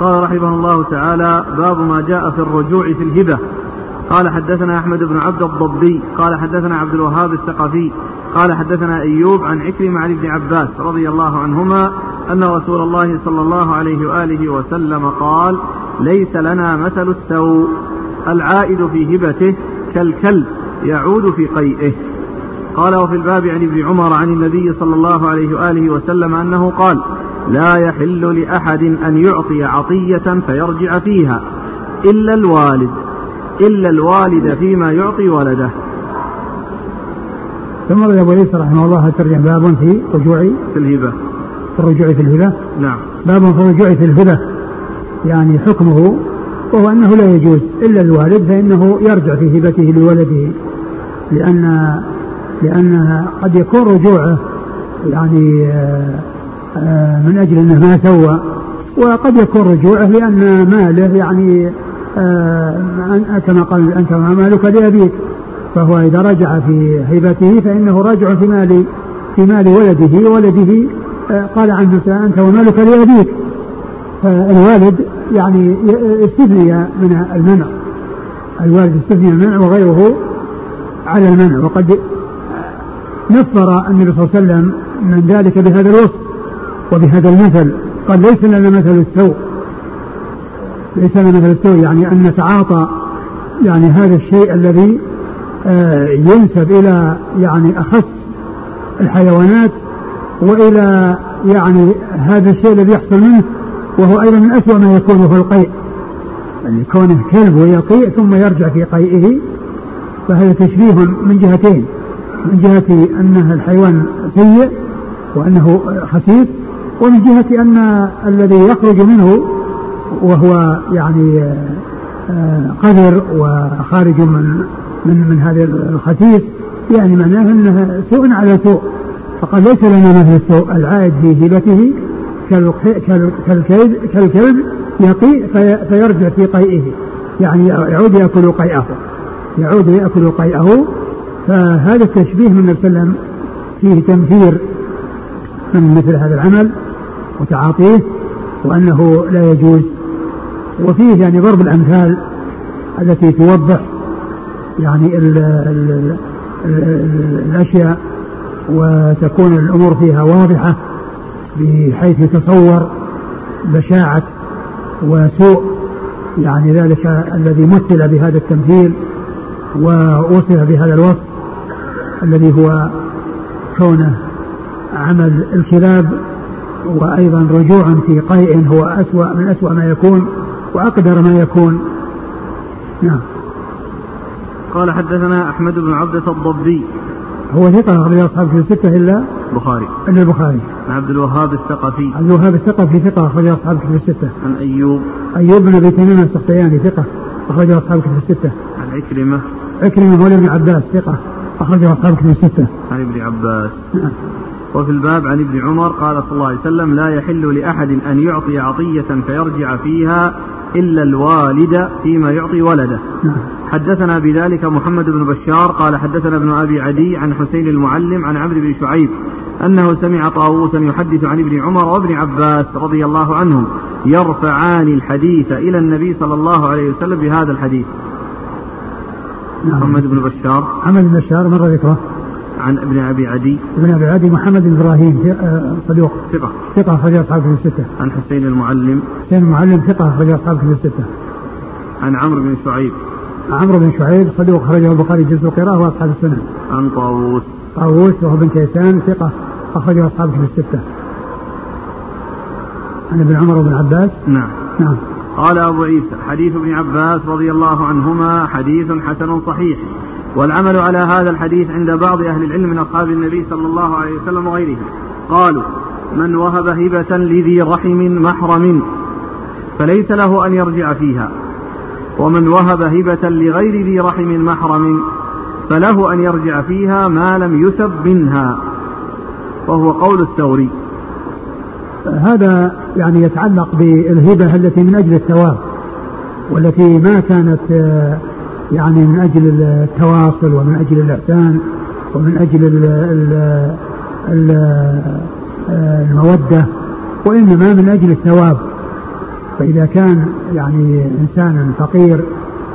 قال رحمه الله تعالى باب ما جاء في الرجوع في الهبة. قال حدثنا أحمد بن عبد الضبي. قال حدثنا عبد الوهاب الثقفي. قال حدثنا أيوب عن عكرمة عن ابن عباس رضي الله عنهما أن رسول الله صلى الله عليه وآله وسلم قال ليس لنا مثل السوء. العائد في هبته كالكلب يعود في قيئه. قال وفي الباب عن ابن عمر عن النبي صلى الله عليه وآله وسلم أنه قال لا يحل لأحد أن يعطي عطية فيرجع فيها إلا الوالد إلا الوالد فيما يعطي ولده. ثم رد أبو عيسى رحمه الله ترجم باب في رجوع في الهبة. في الرجوع في الهبة. نعم. باب في الرجوع في الهبة يعني حكمه وهو أنه لا يجوز إلا الوالد فإنه يرجع في هبته لولده لأن لأنها قد يكون رجوعه يعني آه، من أجل أنه ما سوى. وقد يكون رجوعه لأن ماله يعني آه، كما قال أنت مالك لأبيك. فهو إذا رجع في هيبته فإنه راجع في مال في مال ولده. ولده قال عنه أنت ومالك لأبيك. فالوالد يعني استثني من المنع. الوالد استثني من المنع وغيره على المنع. وقد نفر النبي صلى الله عليه وسلم من ذلك بهذا الوصف. وبهذا المثل قال ليس لنا مثل السوء. ليس لنا مثل السوء يعني أن نتعاطى يعني هذا الشيء الذي آه، ينسب إلى يعني أخص الحيوانات وإلى يعني هذا الشيء الذي يحصل منه وهو أيضا من أسوأ ما يكون وهو القيء. يعني كونه كلب ويقيء ثم يرجع في قيئه فهذا تشبيه من جهتين من جهة أن الحيوان سيء وأنه خسيس ومن جهة أن الذي يخرج منه وهو يعني آه، قذر وخارج من من من هذا الخسيس يعني معناه أنه سوء على سوء. فقد ليس لنا مثل السوء العائد في هبته كالكلب كالكلب يقي فيرجع في قيئه. يعني يعود يأكل قيئه. يعود يأكل قيئه. فهذا التشبيه من النبي صلى الله عليه وسلم فيه تنفير. من مثل هذا العمل وتعاطيه وأنه لا يجوز. وفيه يعني ضرب الأمثال التي توضح يعني ال ال ال الأشياء وتكون الأمور فيها واضحة بحيث يتصور بشاعة وسوء يعني ذلك الذي مثل بهذا التمثيل ووصف بهذا الوصف الذي هو كونه عمل الكلاب وأيضا رجوع في قيء هو أسوأ من أسوأ ما يكون وأقدر ما يكون. نعم. قال حدثنا أحمد بن عبدة الضبي. هو ثقة أخرج أصحاب في الستة إلا البخاري. إلا البخاري. عن عبد الوهاب الثقفي. عبد الوهاب الثقفي ثقة أخرج أصحاب في الستة. عن أيوب. أيوب بن أبي تميم السختياني ثقة أخرج أصحاب في الستة. عن عكرمة. عكرمة مولى ابن عباس ثقة أخرج أصحاب في الستة. عن ابن عباس. نعم. وفي الباب عن ابن عمر قال صلى الله عليه وسلم لا يحل لأحد أن يعطي عطية فيرجع فيها إلا الوالد فيما يعطي ولده نعم. حدثنا بذلك محمد بن بشار قال حدثنا ابن أبي عدي عن حسين المعلم عن عمرو بن شعيب أنه سمع طاووسا يحدث عن ابن عمر وابن عباس رضي الله عنهم يرفعان الحديث إلى النبي صلى الله عليه وسلم بهذا الحديث نعم. محمد بن بشار محمد بن بشار مر ذكره عن ابن أبي عدي. ابن أبي عدي محمد بن إبراهيم آه، صدوق ثقة. ثقة أخرج أصحاب كتب الستة. عن حسين المعلم. حسين المعلم ثقة أخرج أصحاب كتب الستة. عن عمرو بن شعيب. عمرو بن شعيب صدوق أخرجه البخاري جزء القراءة وأصحاب السنة. عن طاووس. طاووس وهو بن كيسان ثقة أخرجه أصحاب كتب الستة. عن ابن عمر وابن عباس؟ نعم. نعم. قال أبو عيسى حديث ابن عباس رضي الله عنهما حديث حسن صحيح. والعمل على هذا الحديث عند بعض أهل العلم من أصحاب النبي صلى الله عليه وسلم وغيرهم. قالوا من وهب هبة لذي رحم محرم فليس له أن يرجع فيها. ومن وهب هبة لغير ذي رحم محرم فله أن يرجع فيها ما لم يسب منها. وهو قول الثوري. هذا يعني يتعلق بالهبة التي من أجل الثواب والتي ما كانت يعني من أجل التواصل ومن أجل الإحسان ومن أجل ال ال المودة وإنما من أجل الثواب. فإذا كان يعني إنسان فقير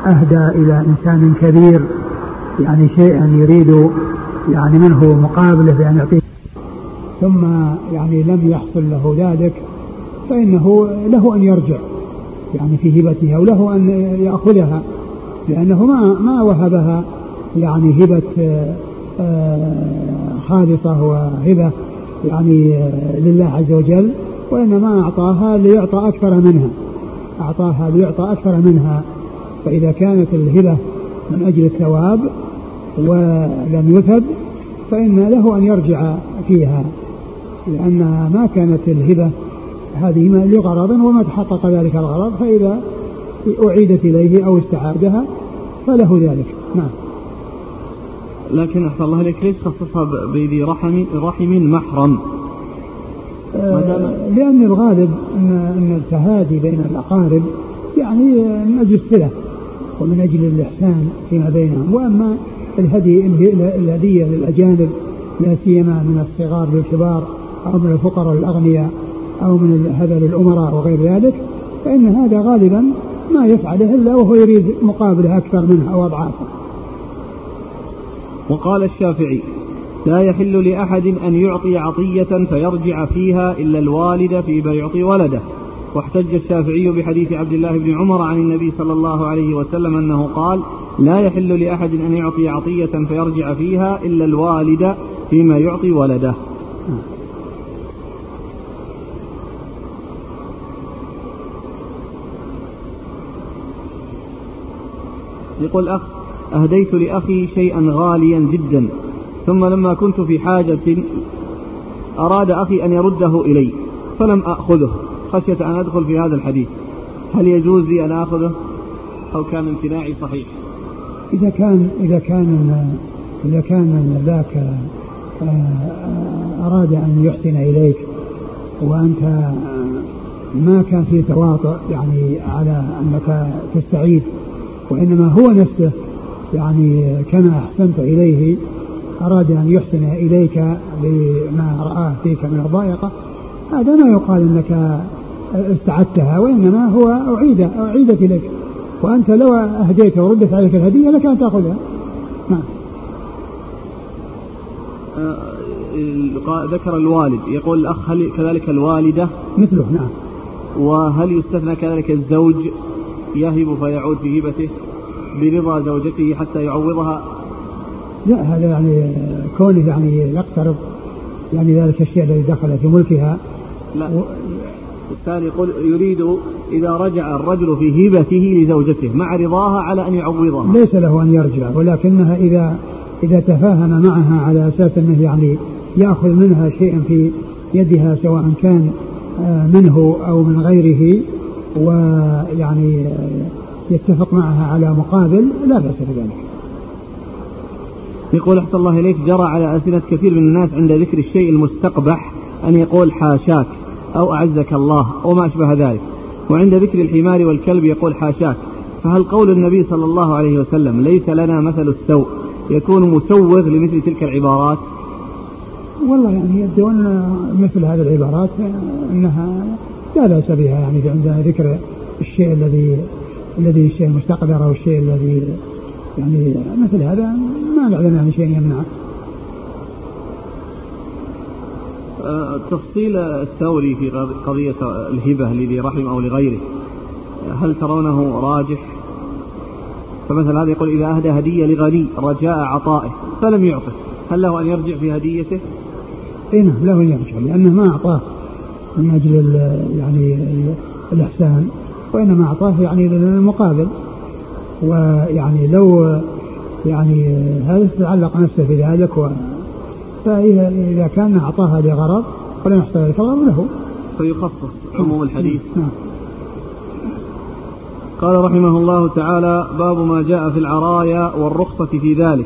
أهدى إلى إنسان كبير يعني شيئا يريد يعني منه مقابله بأن يعطيه ثم يعني لم يحصل له ذلك فإنه له أن يرجع يعني في هبتها وله أن يأخذها. لأنه ما ما وهبها يعني هبة آه، خالصة وهبة يعني آه، لله عز وجل وإنما أعطاها ليعطى أكثر منها. أعطاها ليعطى أكثر منها. فإذا كانت الهبة من أجل الثواب ولم يثب فإن له أن يرجع فيها. لأنها ما كانت الهبة هذه لغرض وما تحقق ذلك الغرض فإذا أعيدت إليه أو استعادها فله ذلك. نعم. لكن أحسن الله إليك ليش خصصها بذي رحم رحم محرم؟ آه لأن الغالب أن أن التهادي بين الأقارب يعني من أجل الصلة ومن أجل الإحسان فيما بينهم. وأما الهدي الهدية للأجانب لا سيما من الصغار للكبار أو من الفقراء للأغنياء أو من هذا للأمراء وغير ذلك فإن هذا غالبا ما يفعله إلا وهو يريد مقابله أكثر منها أو أضعافه وقال الشافعي لا يحل لأحد أن يعطي عطية فيرجع فيها إلا الوالد فيما يعطي ولده. واحتج الشافعي بحديث عبد الله بن عمر عن النبي صلى الله عليه وسلم أنه قال لا يحل لأحد أن يعطي عطية فيرجع فيها إلا الوالد فيما يعطي ولده. يقول أخ أهديت لأخي شيئا غاليا جدا ثم لما كنت في حاجة أراد أخي أن يرده إلي فلم أخذه. خشية أن أدخل في هذا الحديث. هل يجوز لي أن آخذه؟ أو كان امتناعي صحيح؟ إذا كان إذا كان إذا كان ذاك آه، أراد أن يحسن إليك وأنت ما كان في تواطؤ يعني على أنك تستعيد وإنما هو نفسه. يعني كما أحسنت إليه أراد أن يحسن إليك بما رآه فيك من الضائقة هذا ما يقال أنك استعدتها وإنما هو أعيد أعيدت إليك. وأنت لو أهديت وردت عليك الهدية لك أن تأخذها. نعم. آه، ذكر الوالد يقول الأخ هل كذلك الوالدة؟ مثله نعم. وهل يستثنى كذلك الزوج؟ يهب فيعود في هبته برضا زوجته حتى يعوضها. لا هذا يعني كونه يعني يقترب يعني ذلك الشيء الذي دخل في ملكها. لا. و... الثاني يقول يريد إذا رجع الرجل في هبته لزوجته مع رضاها على أن يعوضها. ليس له أن يرجع ولكنها إذا إذا تفاهم معها على أساس أنه يعني يأخذ منها شيئا في يدها سواء كان آه، منه أو من غيره ويعني يتفق معها على مقابل لا بأس بذلك. يقول أحسن الله إليك. جرى على ألسنة كثير من الناس عند ذكر الشيء المستقبح أن يقول حاشاك أو أعزك الله وما أشبه ذلك. وعند ذكر الحمار والكلب يقول حاشاك. فهل قول النبي صلى الله عليه وسلم ليس لنا مثل السوء يكون مسوغ لمثل تلك العبارات؟ والله يعني يبدو أن مثل هذه العبارات أنها لا بأس بها يعني عند ذكر الشيء الذي الذي الشيء المستقدر أو الشيء الذي يعني مثل هذا ما نعلم عن شيء يمنعه أه، تفصيل الثوري في قضية الهبة لذي رحم أو لغيره. هل ترونه راجح؟ فمثلا هذا يقول إذا أهدى هدية لغني رجاء عطائه فلم يعطه هل له أن يرجع في هديته؟ اي نعم له أن يرجع لأنه ما أعطاه. من أجل يعني الإحسان وإنما أعطاه يعني للمقابل. ويعني لو يعني هذا تعلق نفسه بذلك؟ و فإذا كان أعطاها لغرض فلم يحصل ذلك الغرض له. فيخصص عموم الحديث. نعم. قال رحمه الله تعالى باب ما جاء في العرايا والرخصة في ذلك.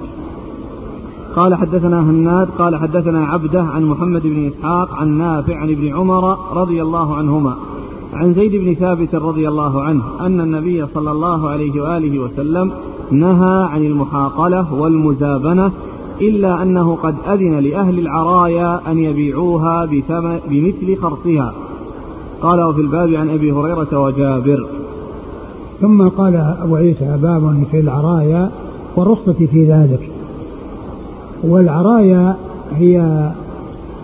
قال حدثنا هناد قال حدثنا عبده عن محمد بن إسحاق عن نافع عن ابن عمر رضي الله عنهما عن زيد بن ثابت رضي الله عنه أن النبي صلى الله عليه وآله وسلم نهى عن المحاقلة والمزابنة إلا أنه قد أذن لأهل العرايا أن يبيعوها بمثل خرصها. قال وفي الباب عن أبي هريرة وجابر. ثم قال أبو عيسى باب في العرايا والرخصة في ذلك. والعرايا هي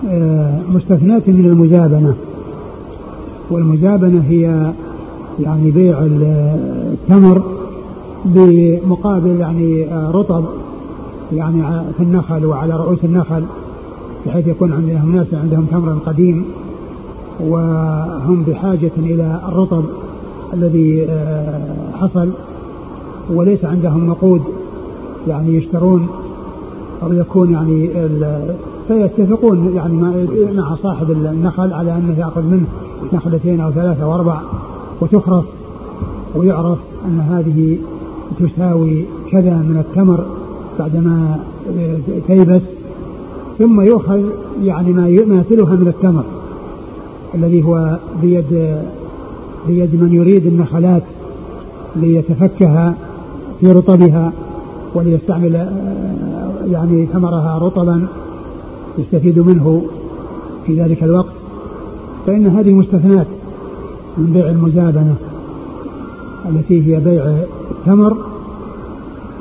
آه، مستثناة من المجابنة. والمجابنة هي يعني بيع التمر بمقابل يعني آه، رطب يعني في النخل وعلى رؤوس النخل بحيث يكون عندهم ناس عندهم تمر قديم وهم بحاجة إلى الرطب الذي آه، حصل وليس عندهم نقود يعني يشترون أو يكون يعني فيتفقون يعني مع صاحب النخل على أنه يأخذ منه نخلتين أو ثلاثة وأربع وتخرص ويعرف أن هذه تساوي كذا من التمر بعدما تيبس ثم يؤخذ يعني ما يماثلها من التمر الذي هو بيد بيد من يريد النخلات ليتفكها في رطبها. وليستعمل آه، يعني ثمرها رطبا يستفيد منه في ذلك الوقت. فإن هذه مستثنات من بيع المزابنة التي هي بيع التمر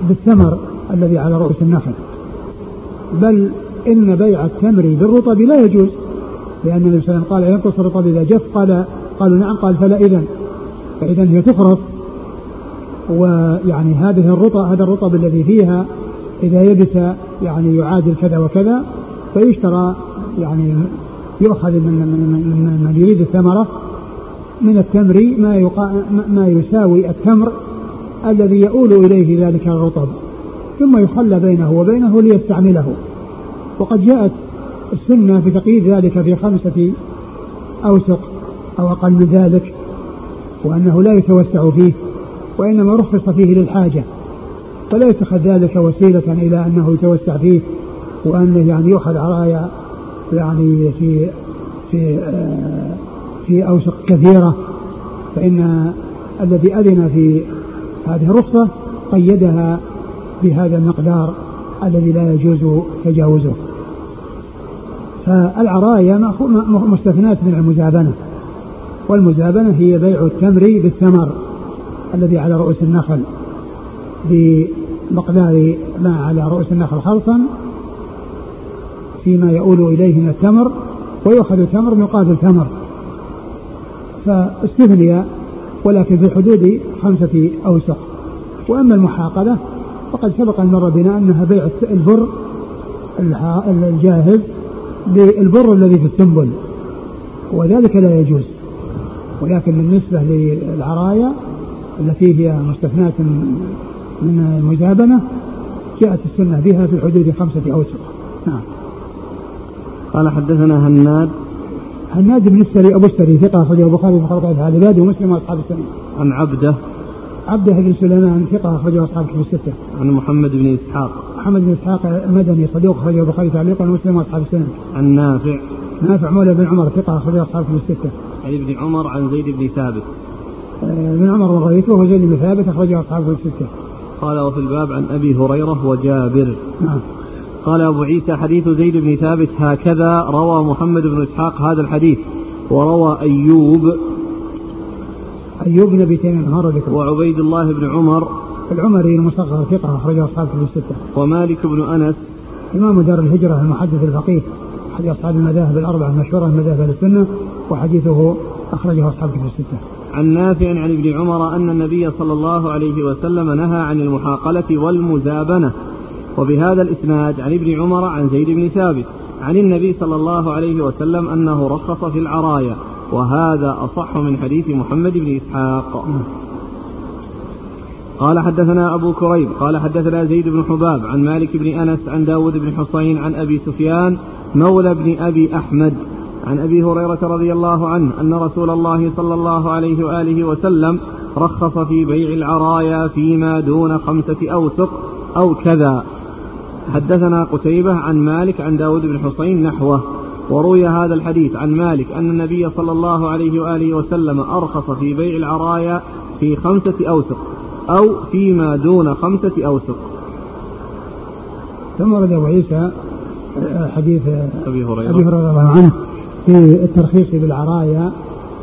بالثمر الذي على رؤوس النخل. بل إن بيع التمر بالرطب لا يجوز لأن النبي صلى الله عليه وسلم قال ينقص الرطب إذا جف. قال قالوا نعم. قال فلا إذن. فإذا هي تخرص. ويعني هذه الرطب هذا الرطب الذي فيها إذا يبس يعني يعادل كذا وكذا فيشترى يعني يؤخذ من من من يريد الثمرة من التمر ما يقا ما يساوي التمر الذي يؤول إليه ذلك الرطب ثم يخلى بينه وبينه ليستعمله. وقد جاءت السنة بتقييد ذلك في خمسة أوسق أو أقل من ذلك وأنه لا يتوسع فيه. وإنما رخص فيه للحاجة. فلا يتخذ ذلك وسيلة إلى أنه يتوسع فيه وأنه يعني يؤخذ عرايا يعني في في آه، في أوسق كثيرة. فإن الذي أذن في هذه الرخصة قيدها بهذا المقدار الذي لا يجوز تجاوزه. فالعرايا مستثنات من المزابنة. والمزابنة هي بيع التمر بالثمر. الذي على رؤوس النخل بمقدار ما على رؤوس النخل خلصا فيما يؤول إليه من التمر ويؤخذ تمر مقابل تمر فاستثني ولكن في حدود خمسة أوسق. وأما المحاقلة فقد سبق أن مر بنا أنها بيع البر الجاهز بالبر الذي في السنبل وذلك لا يجوز. ولكن بالنسبة للعرايا التي هي مستثناة من المجابنة جاءت السنة بها في حدود خمسة أوسق نعم قال حدثنا هناد هناد بن السري أبو السري ثقة أخرجه البخاري في خلق أفعال العباد ومسلم وأصحاب السنة عن عبده عبده بن سليمان ثقة أخرجه أصحاب كتب الستة. عن محمد بن إسحاق. محمد بن إسحاق المدني صدوق أخرجه البخاري تعليقا ومسلم وأصحاب السنة. عن نافع. نافع مولى بن عمر ثقة أخرجه أصحاب كتب الستة. عن ابن عمر عن زيد بن ثابت. آه، ابن عمر وغيره وهو زيد بن ثابت أخرجه أصحاب كتب الستة. قال وفي الباب عن أبي هريرة وجابر. نعم. قال أبو عيسى حديث زيد بن ثابت هكذا روى محمد بن إسحاق هذا الحديث. وروى أيوب. أيوب بن أبي تيمية مر وعبيد الله بن عمر. العمري المصغر ثقة أخرجه أصحاب في الستة. ومالك بن أنس. إمام دار الهجرة المحدث الفقيه أحد أصحاب المذاهب الأربعة المشهورة من مذاهب السنة وحديثه أخرجه أصحاب في الستة. عن نافع عن ابن عمر أن النبي صلى الله عليه وسلم نهى عن المحاقلة والمزابنة. وبهذا الإسناد عن ابن عمر عن زيد بن ثابت عن النبي صلى الله عليه وسلم أنه رخص في العرايا. وهذا أصح من حديث محمد بن إسحاق. قال حدثنا أبو كريب قال حدثنا زيد بن حباب عن مالك بن أنس عن داود بن حصين عن أبي سفيان مولى بن أبي أحمد. عن أبي هريرة رضي الله عنه أن رسول الله صلى الله عليه وآله وسلم رخص في بيع العرايا فيما دون خمسة أوسق أو كذا. حدثنا قتيبة عن مالك عن داود بن حسين نحوه وروي هذا الحديث عن مالك أن النبي صلى الله عليه وآله وسلم أرخص في بيع العرايا في خمسة أوسق أو فيما دون خمسة أوسق. ثم ورد أبو عيسى حديث أبي هريرة. أبي هريرة رضي الله عنه. في الترخيص بالعرايا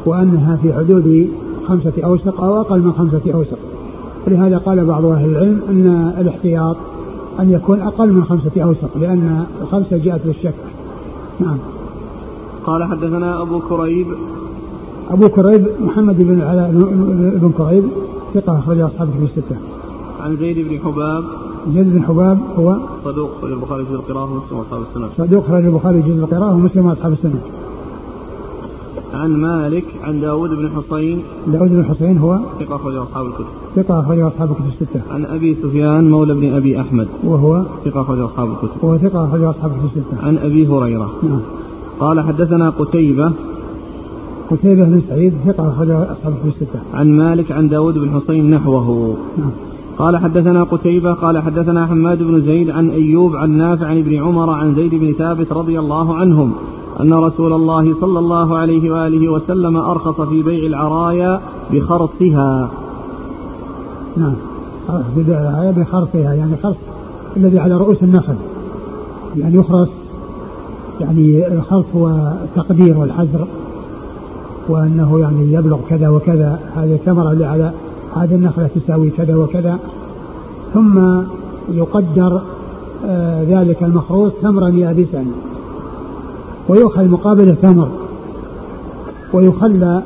وأنها في حدود خمسة أوسق أو أقل من خمسة أوسق. ولهذا قال بعض أهل العلم أن الاحتياط أن يكون أقل من خمسة أوسق لأن الخمسة جاءت بالشك. نعم. قال حدثنا أبو كريب. أبو كريب محمد بن علاء بن كريب ثقة أخرج أصحابه في الستة. عن زيد بن حباب. زيد بن حباب هو صدوق خرج البخاري في القراءة ومسلم وأصحاب السنة. صدوق خرج البخاري جزء القراءة ومسلم وأصحاب السنة. عن مالك عن داود بن حصين. داود بن حسين هو ثقة أخرج أصحاب الكتب. ثقة أخرج أصحاب الكتب الستة. عن أبي سفيان مولى بن أبي أحمد. وهو ثقة أخرج أصحاب الكتب. وهو ثقة أخرج أصحاب الكتب الستة. عن أبي هريرة. نعم. قال حدثنا قتيبة. قتيبة بن سعيد ثقة أخرج أصحاب الكتب الستة. عن مالك عن داود بن حصين نحوه. نعم. قال حدثنا قتيبة قال حدثنا حماد بن زيد عن أيوب عن نافع عن ابن عمر عن زيد بن ثابت رضي الله عنهم. أن رسول الله صلى الله عليه وآله وسلم أرخص في بيع العرايا بخرصها. نعم. بدأ الآية بخرصها يعني خرص الذي على رؤوس النخل. يعني يخرص يعني الخرص هو التقدير والحزر وأنه يعني يبلغ كذا وكذا. هذه الثمرة اللي على هذه النخلة تساوي كذا وكذا. ثم يقدر آه ذلك المخروص تمرا يابسا. ويؤخذ مقابل ثمر ويخلى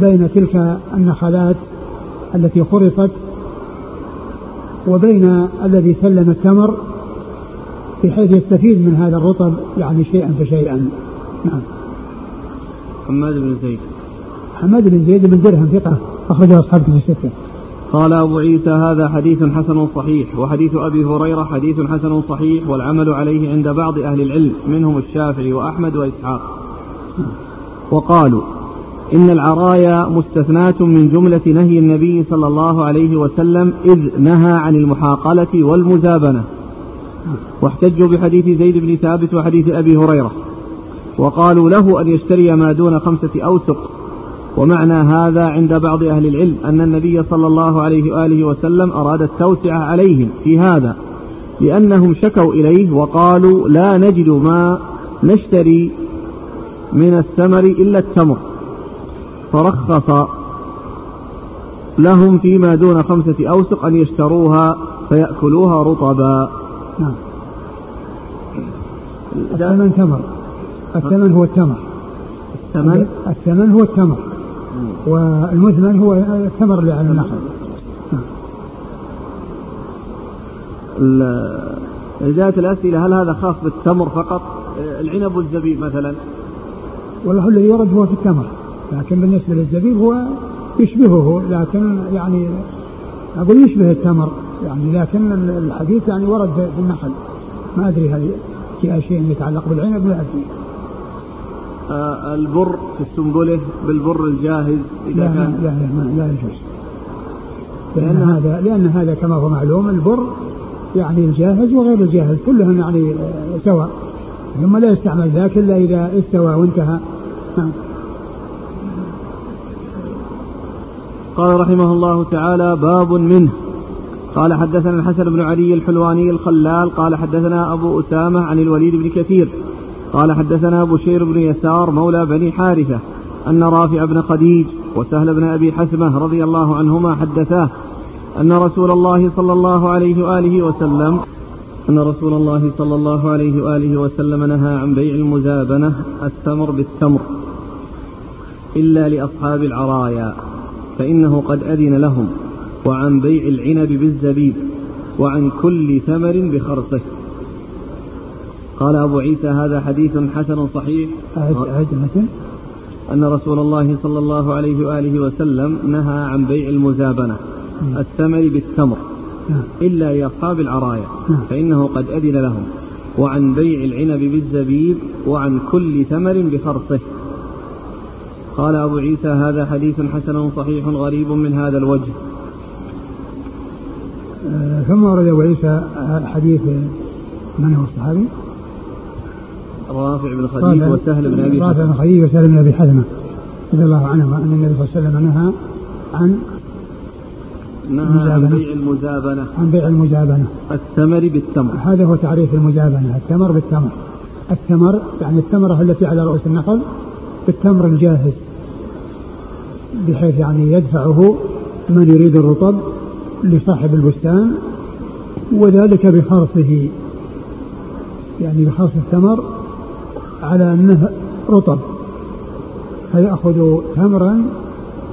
بين تلك النخلات التي خرصت وبين الذي سلم التمر بحيث يستفيد من هذا الرطب يعني شيئا فشيئا. نعم. حماد بن زيد. حماد بن زيد بن درهم ثقة أخرجه أصحاب كتب الستة. قال أبو عيسى هذا حديث حسن صحيح وحديث أبي هريرة حديث حسن صحيح والعمل عليه عند بعض أهل العلم منهم الشافعي وأحمد وإسحاق. وقالوا إن العرايا مستثناة من جملة نهي النبي صلى الله عليه وسلم إذ نهى عن المحاقلة والمزابنة. واحتجوا بحديث زيد بن ثابت وحديث أبي هريرة. وقالوا له أن يشتري ما دون خمسة أوسق. ومعنى هذا عند بعض أهل العلم أن النبي صلى الله عليه وآله وسلم أراد التوسعة عليهم في هذا لأنهم شكوا إليه وقالوا لا نجد ما نشتري من الثمر إلا التمر. فرخص لهم فيما دون خمسة أوسق أن يشتروها فيأكلوها رطبا. نعم. الثمن تمر. الثمن هو التمر. الثمن؟ الثمن هو التمر. والمثمن هو الثمر اللي على النخل. جاءت الأسئلة هل هذا خاص بالتمر فقط؟ العنب والزبيب مثلا. والله الذي ورد هو في التمر لكن بالنسبة للزبيب هو يشبهه لكن يعني أقول يشبه التمر يعني لكن الحديث يعني ورد في النخل. ما أدري هل في شيء يتعلق بالعنب لا أدري. البر في السنبلة بالبر الجاهز إذا لا كان. لا لا, لا, لا يجوز. لأن هذا لأن هذا كما هو معلوم البر يعني الجاهز وغير الجاهز كلهم يعني سواء ثم لا يستعمل ذاك إلا إذا استوى وانتهى. نعم. قال رحمه الله تعالى باب منه. قال حدثنا الحسن بن علي الحلواني الخلال قال حدثنا أبو أسامة عن الوليد بن كثير قال حدثنا بشير بن يسار مولى بني حارثة أن رافع بن خديج وسهل بن أبي حسمة رضي الله عنهما حدثاه أن رسول الله صلى الله عليه وآله وسلم أن رسول الله صلى الله عليه وآله وسلم نهى عن بيع المزابنة التمر بالتمر إلا لأصحاب العرايا فإنه قد أذن لهم وعن بيع العنب بالزبيب وعن كل ثمر بخرصه. قال أبو عيسى هذا حديث حسن صحيح أن رسول الله صلى الله عليه وآله وسلم نهى عن بيع المزابنة الثمر بالتمر نعم. إلا لأصحاب العرايا نعم. فإنه قد أذن لهم وعن بيع العنب بالزبيب وعن كل ثمر بخرصه قال أبو عيسى هذا حديث حسن صحيح غريب من هذا الوجه آه، ثم ورد أبو عيسى حديث من هو الصحابي؟ رافع بن خديج وسهل بن أبي رافع بن خديج وسهل بن أبي حزمه رضي الله عنهما ان النبي صلى الله عليه وسلم نهى عن نهى عن بيع المزابنة. عن بيع المزابنة. الثمر بالتمر. هذا هو تعريف المزابنة التمر بالتمر. الثمر يعني الثمرة التي على رؤوس النخل بالتمر الجاهز بحيث يعني يدفعه من يريد الرطب لصاحب البستان وذلك بخرصه يعني بخرص الثمر على أنه رطب فيأخذ تمرا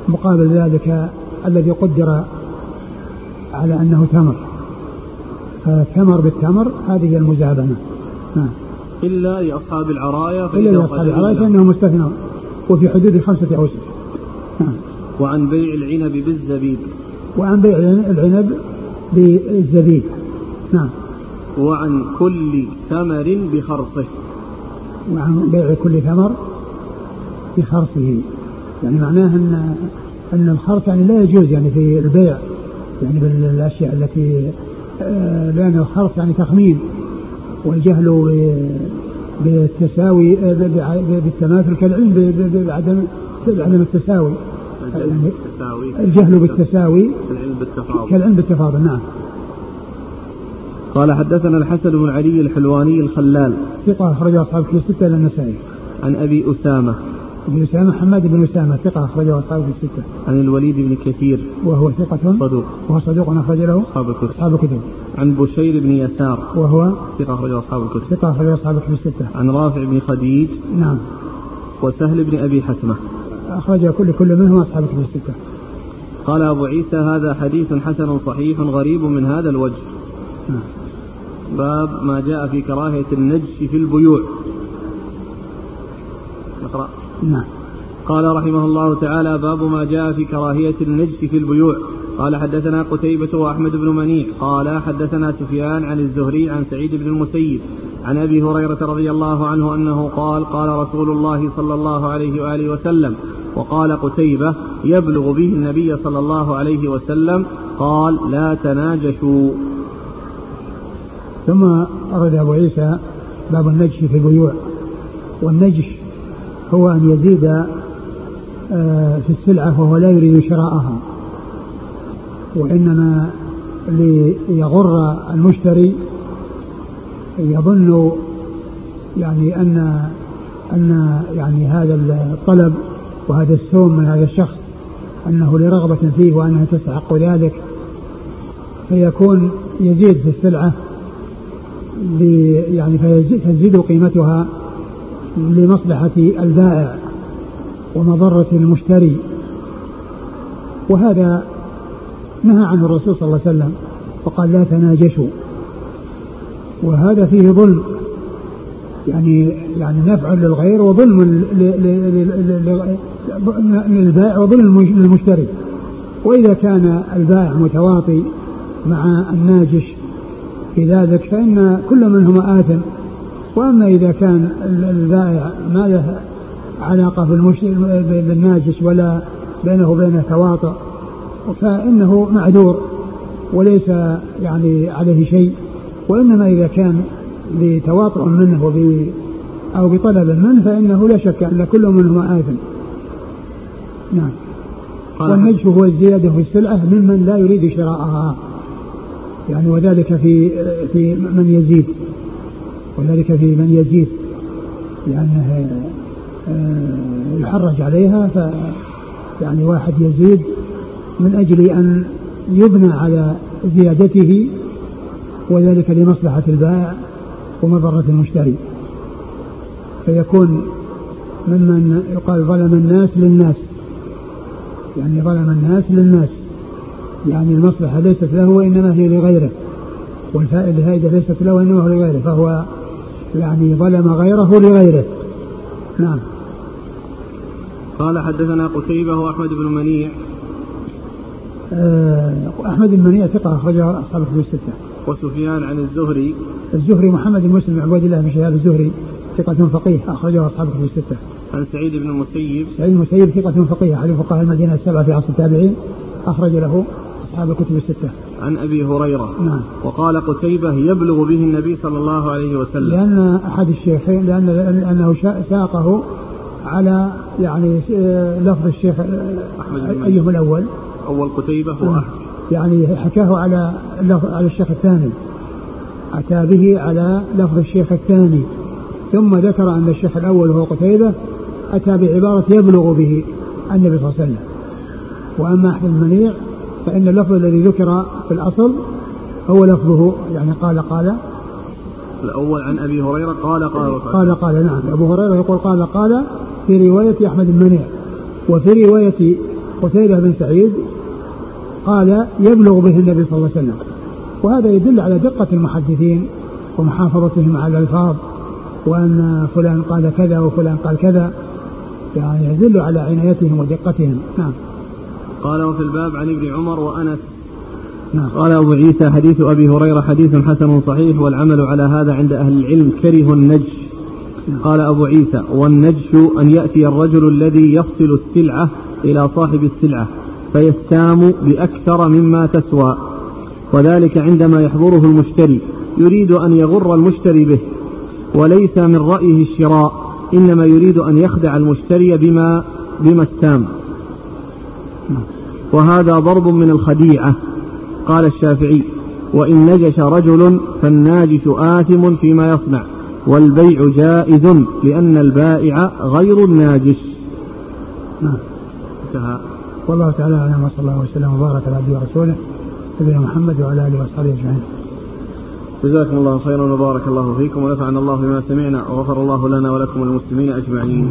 مقابل ذلك الذي قدر على أنه تمر. فالثمر بالتمر هذه المزابنة نعم. إلا لأصحاب العرايا إلا لأصحاب العرايا فإنه مستثنى وفي حدود خمسة أوسط نعم. وعن بيع العنب بالزبيب. وعن بيع العنب بالزبيب. نعم. وعن كل ثمر بخرصه. وعن بيع كل ثمر بخرصه يعني معناه ان أن الخرص يعني لا يجوز يعني في البيع يعني بالاشياء التي آه، لأن الخرص يعني تخمين والجهل بالتساوي آه، بالتماثل كالعلم بعدم بعدم التساوي. يعني الجهل بالتساوي كالعلم بالتفاضل. كالعلم بالتفاضل نعم. قال حدثنا الحسن بن علي الحلواني الخلال. ثقة أخرجه أصحاب في الستة إلى النسائي. عن أبي أسامة. ابن أسامة حماد بن أسامة ثقة أخرجه أصحاب في الستة. عن الوليد بن كثير. وهو ثقة صدوق. وهو صدوق أخرج له أصحاب الكتب. أصحاب الكتب. عن بشير بن يسار. وهو ثقة أخرجه أصحاب الكتب. ثقة أخرجه أصحاب الكتب الستة. عن رافع بن خديج. نعم. وسهل بن أبي حسمة أخرج كل كل منهم أصحاب الكتب الستة. قال أبو عيسى هذا حديث حسن صحيح غريب من هذا الوجه. نعم. باب ما جاء في كراهية النجش في البيوع. نقرأ نعم. قال رحمه الله تعالى باب ما جاء في كراهية النجس في البيوع. قال حدثنا قتيبة وأحمد بن منيع. قال حدثنا سفيان عن الزهري عن سعيد بن المسيب عن أبي هريرة رضي الله عنه أنه قال قال رسول الله صلى الله عليه وآله وسلم وقال قتيبة يبلغ به النبي صلى الله عليه وسلم قال لا تناجشوا. ثم أرد أبو عيسى باب النجش في البيوع. والنجش هو أن يزيد آه، في السلعة وهو لا يريد شراءها. وإنما ليغر المشتري يظن يعني أن أن يعني هذا الطلب وهذا السوم من هذا الشخص أنه لرغبة فيه وأنها تستحق ذلك فيكون يزيد في السلعة يعني فتزيد قيمتها لمصلحة البائع ومضرة المشتري. وهذا نهى عنه الرسول صلى الله عليه وسلم وقال لا تناجشوا. وهذا فيه ظلم. يعني يعني نفع للغير وظلم للبائع وظلم للمشتري. وإذا كان البائع متواطي مع الناجش في ذلك فإن كل منهما آثم. وأما إذا كان البائع ما له علاقة بالناجس ولا بينه وبينه تواطؤ فإنه معذور وليس يعني عليه شيء. وإنما إذا كان بتواطؤ منه وب أو بطلب منه فإنه لا شك أن كل منهما آثم. نعم. والنجف هو الزيادة في السلعة ممن لا يريد شراءها. يعني وذلك في في من يزيد وذلك في من يزيد. لأنه آه، يحرج عليها ف يعني واحد يزيد من أجل أن يبنى على زيادته وذلك لمصلحة البائع ومضرة المشتري. فيكون ممن يقال ظلم الناس للناس يعني ظلم الناس للناس. يعني المصلحة ليست له وإنما هي لغيره. والفائدة ليست له وإنما هو لغيره فهو يعني ظلم غيره لغيره. نعم. قال حدثنا قتيبة وأحمد بن منيع. آه، أحمد بن منيع ثقة أخرجه أصحاب الكتب الستة. وسفيان عن الزهري. الزهري محمد بن مسلم عبد الله بن شهاب الزهري ثقة فقيه أخرجه أصحاب الكتب الستة. عن سعيد بن المسيب. سعيد بن المسيب ثقة فقيه أحد فقهاء المدينة السبعة في عصر التابعين أخرج له أصحاب الكتب الستة. عن أبي هريرة. نعم. وقال قتيبة يبلغ به النبي صلى الله عليه وسلم. لأن أحد الشيخين لأن لأنه ساقه على يعني لفظ الشيخ أيهما الأول؟ أول قتيبة هو نعم. يعني حكاه على على الشيخ الثاني. أتى به على لفظ الشيخ الثاني. ثم ذكر أن الشيخ الأول هو قتيبة. أتى بعبارة يبلغ به النبي صلى الله عليه وسلم. وأما أحمد المنيع فإن اللفظ الذي ذكر في الأصل هو لفظه يعني قال قال. الأول عن أبي هريرة قال قال قال قال نعم. أبو هريرة يقول قال قال في رواية أحمد المنيع وفي رواية قتيبة بن سعيد قال يبلغ به النبي صلى الله عليه وسلم. وهذا يدل على دقة المحدثين ومحافظتهم على الألفاظ وأن فلان قال كذا وفلان قال كذا. يعني يدل على عنايتهم ودقتهم. نعم. قال وفي الباب عن ابن عمر وأنس. نعم. قال أبو عيسى حديث أبي هريرة حديث حسن صحيح والعمل على هذا عند أهل العلم كره النجش. نعم. قال أبو عيسى والنجش أن يأتي الرجل الذي يفصل السلعة إلى صاحب السلعة فيستام بأكثر مما تسوى. وذلك عندما يحضره المشتري. يريد أن يغر المشتري به. وليس من رأيه الشراء. إنما يريد أن يخدع المشتري بما بما استام. وهذا ضرب من الخديعة. قال الشافعي وإن نجش رجل فالناجش آثم فيما يصنع والبيع جائز لأن البائع غير الناجش. نعم. انتهى. والله تعالى أعلم وصلى الله وسلم وبارك على عبده ورسوله نبينا محمد وعلى آله وأصحابه أجمعين. جزاكم الله خيرا وبارك الله فيكم ونفعنا الله بما سمعنا وغفر الله لنا ولكم المسلمين أجمعين.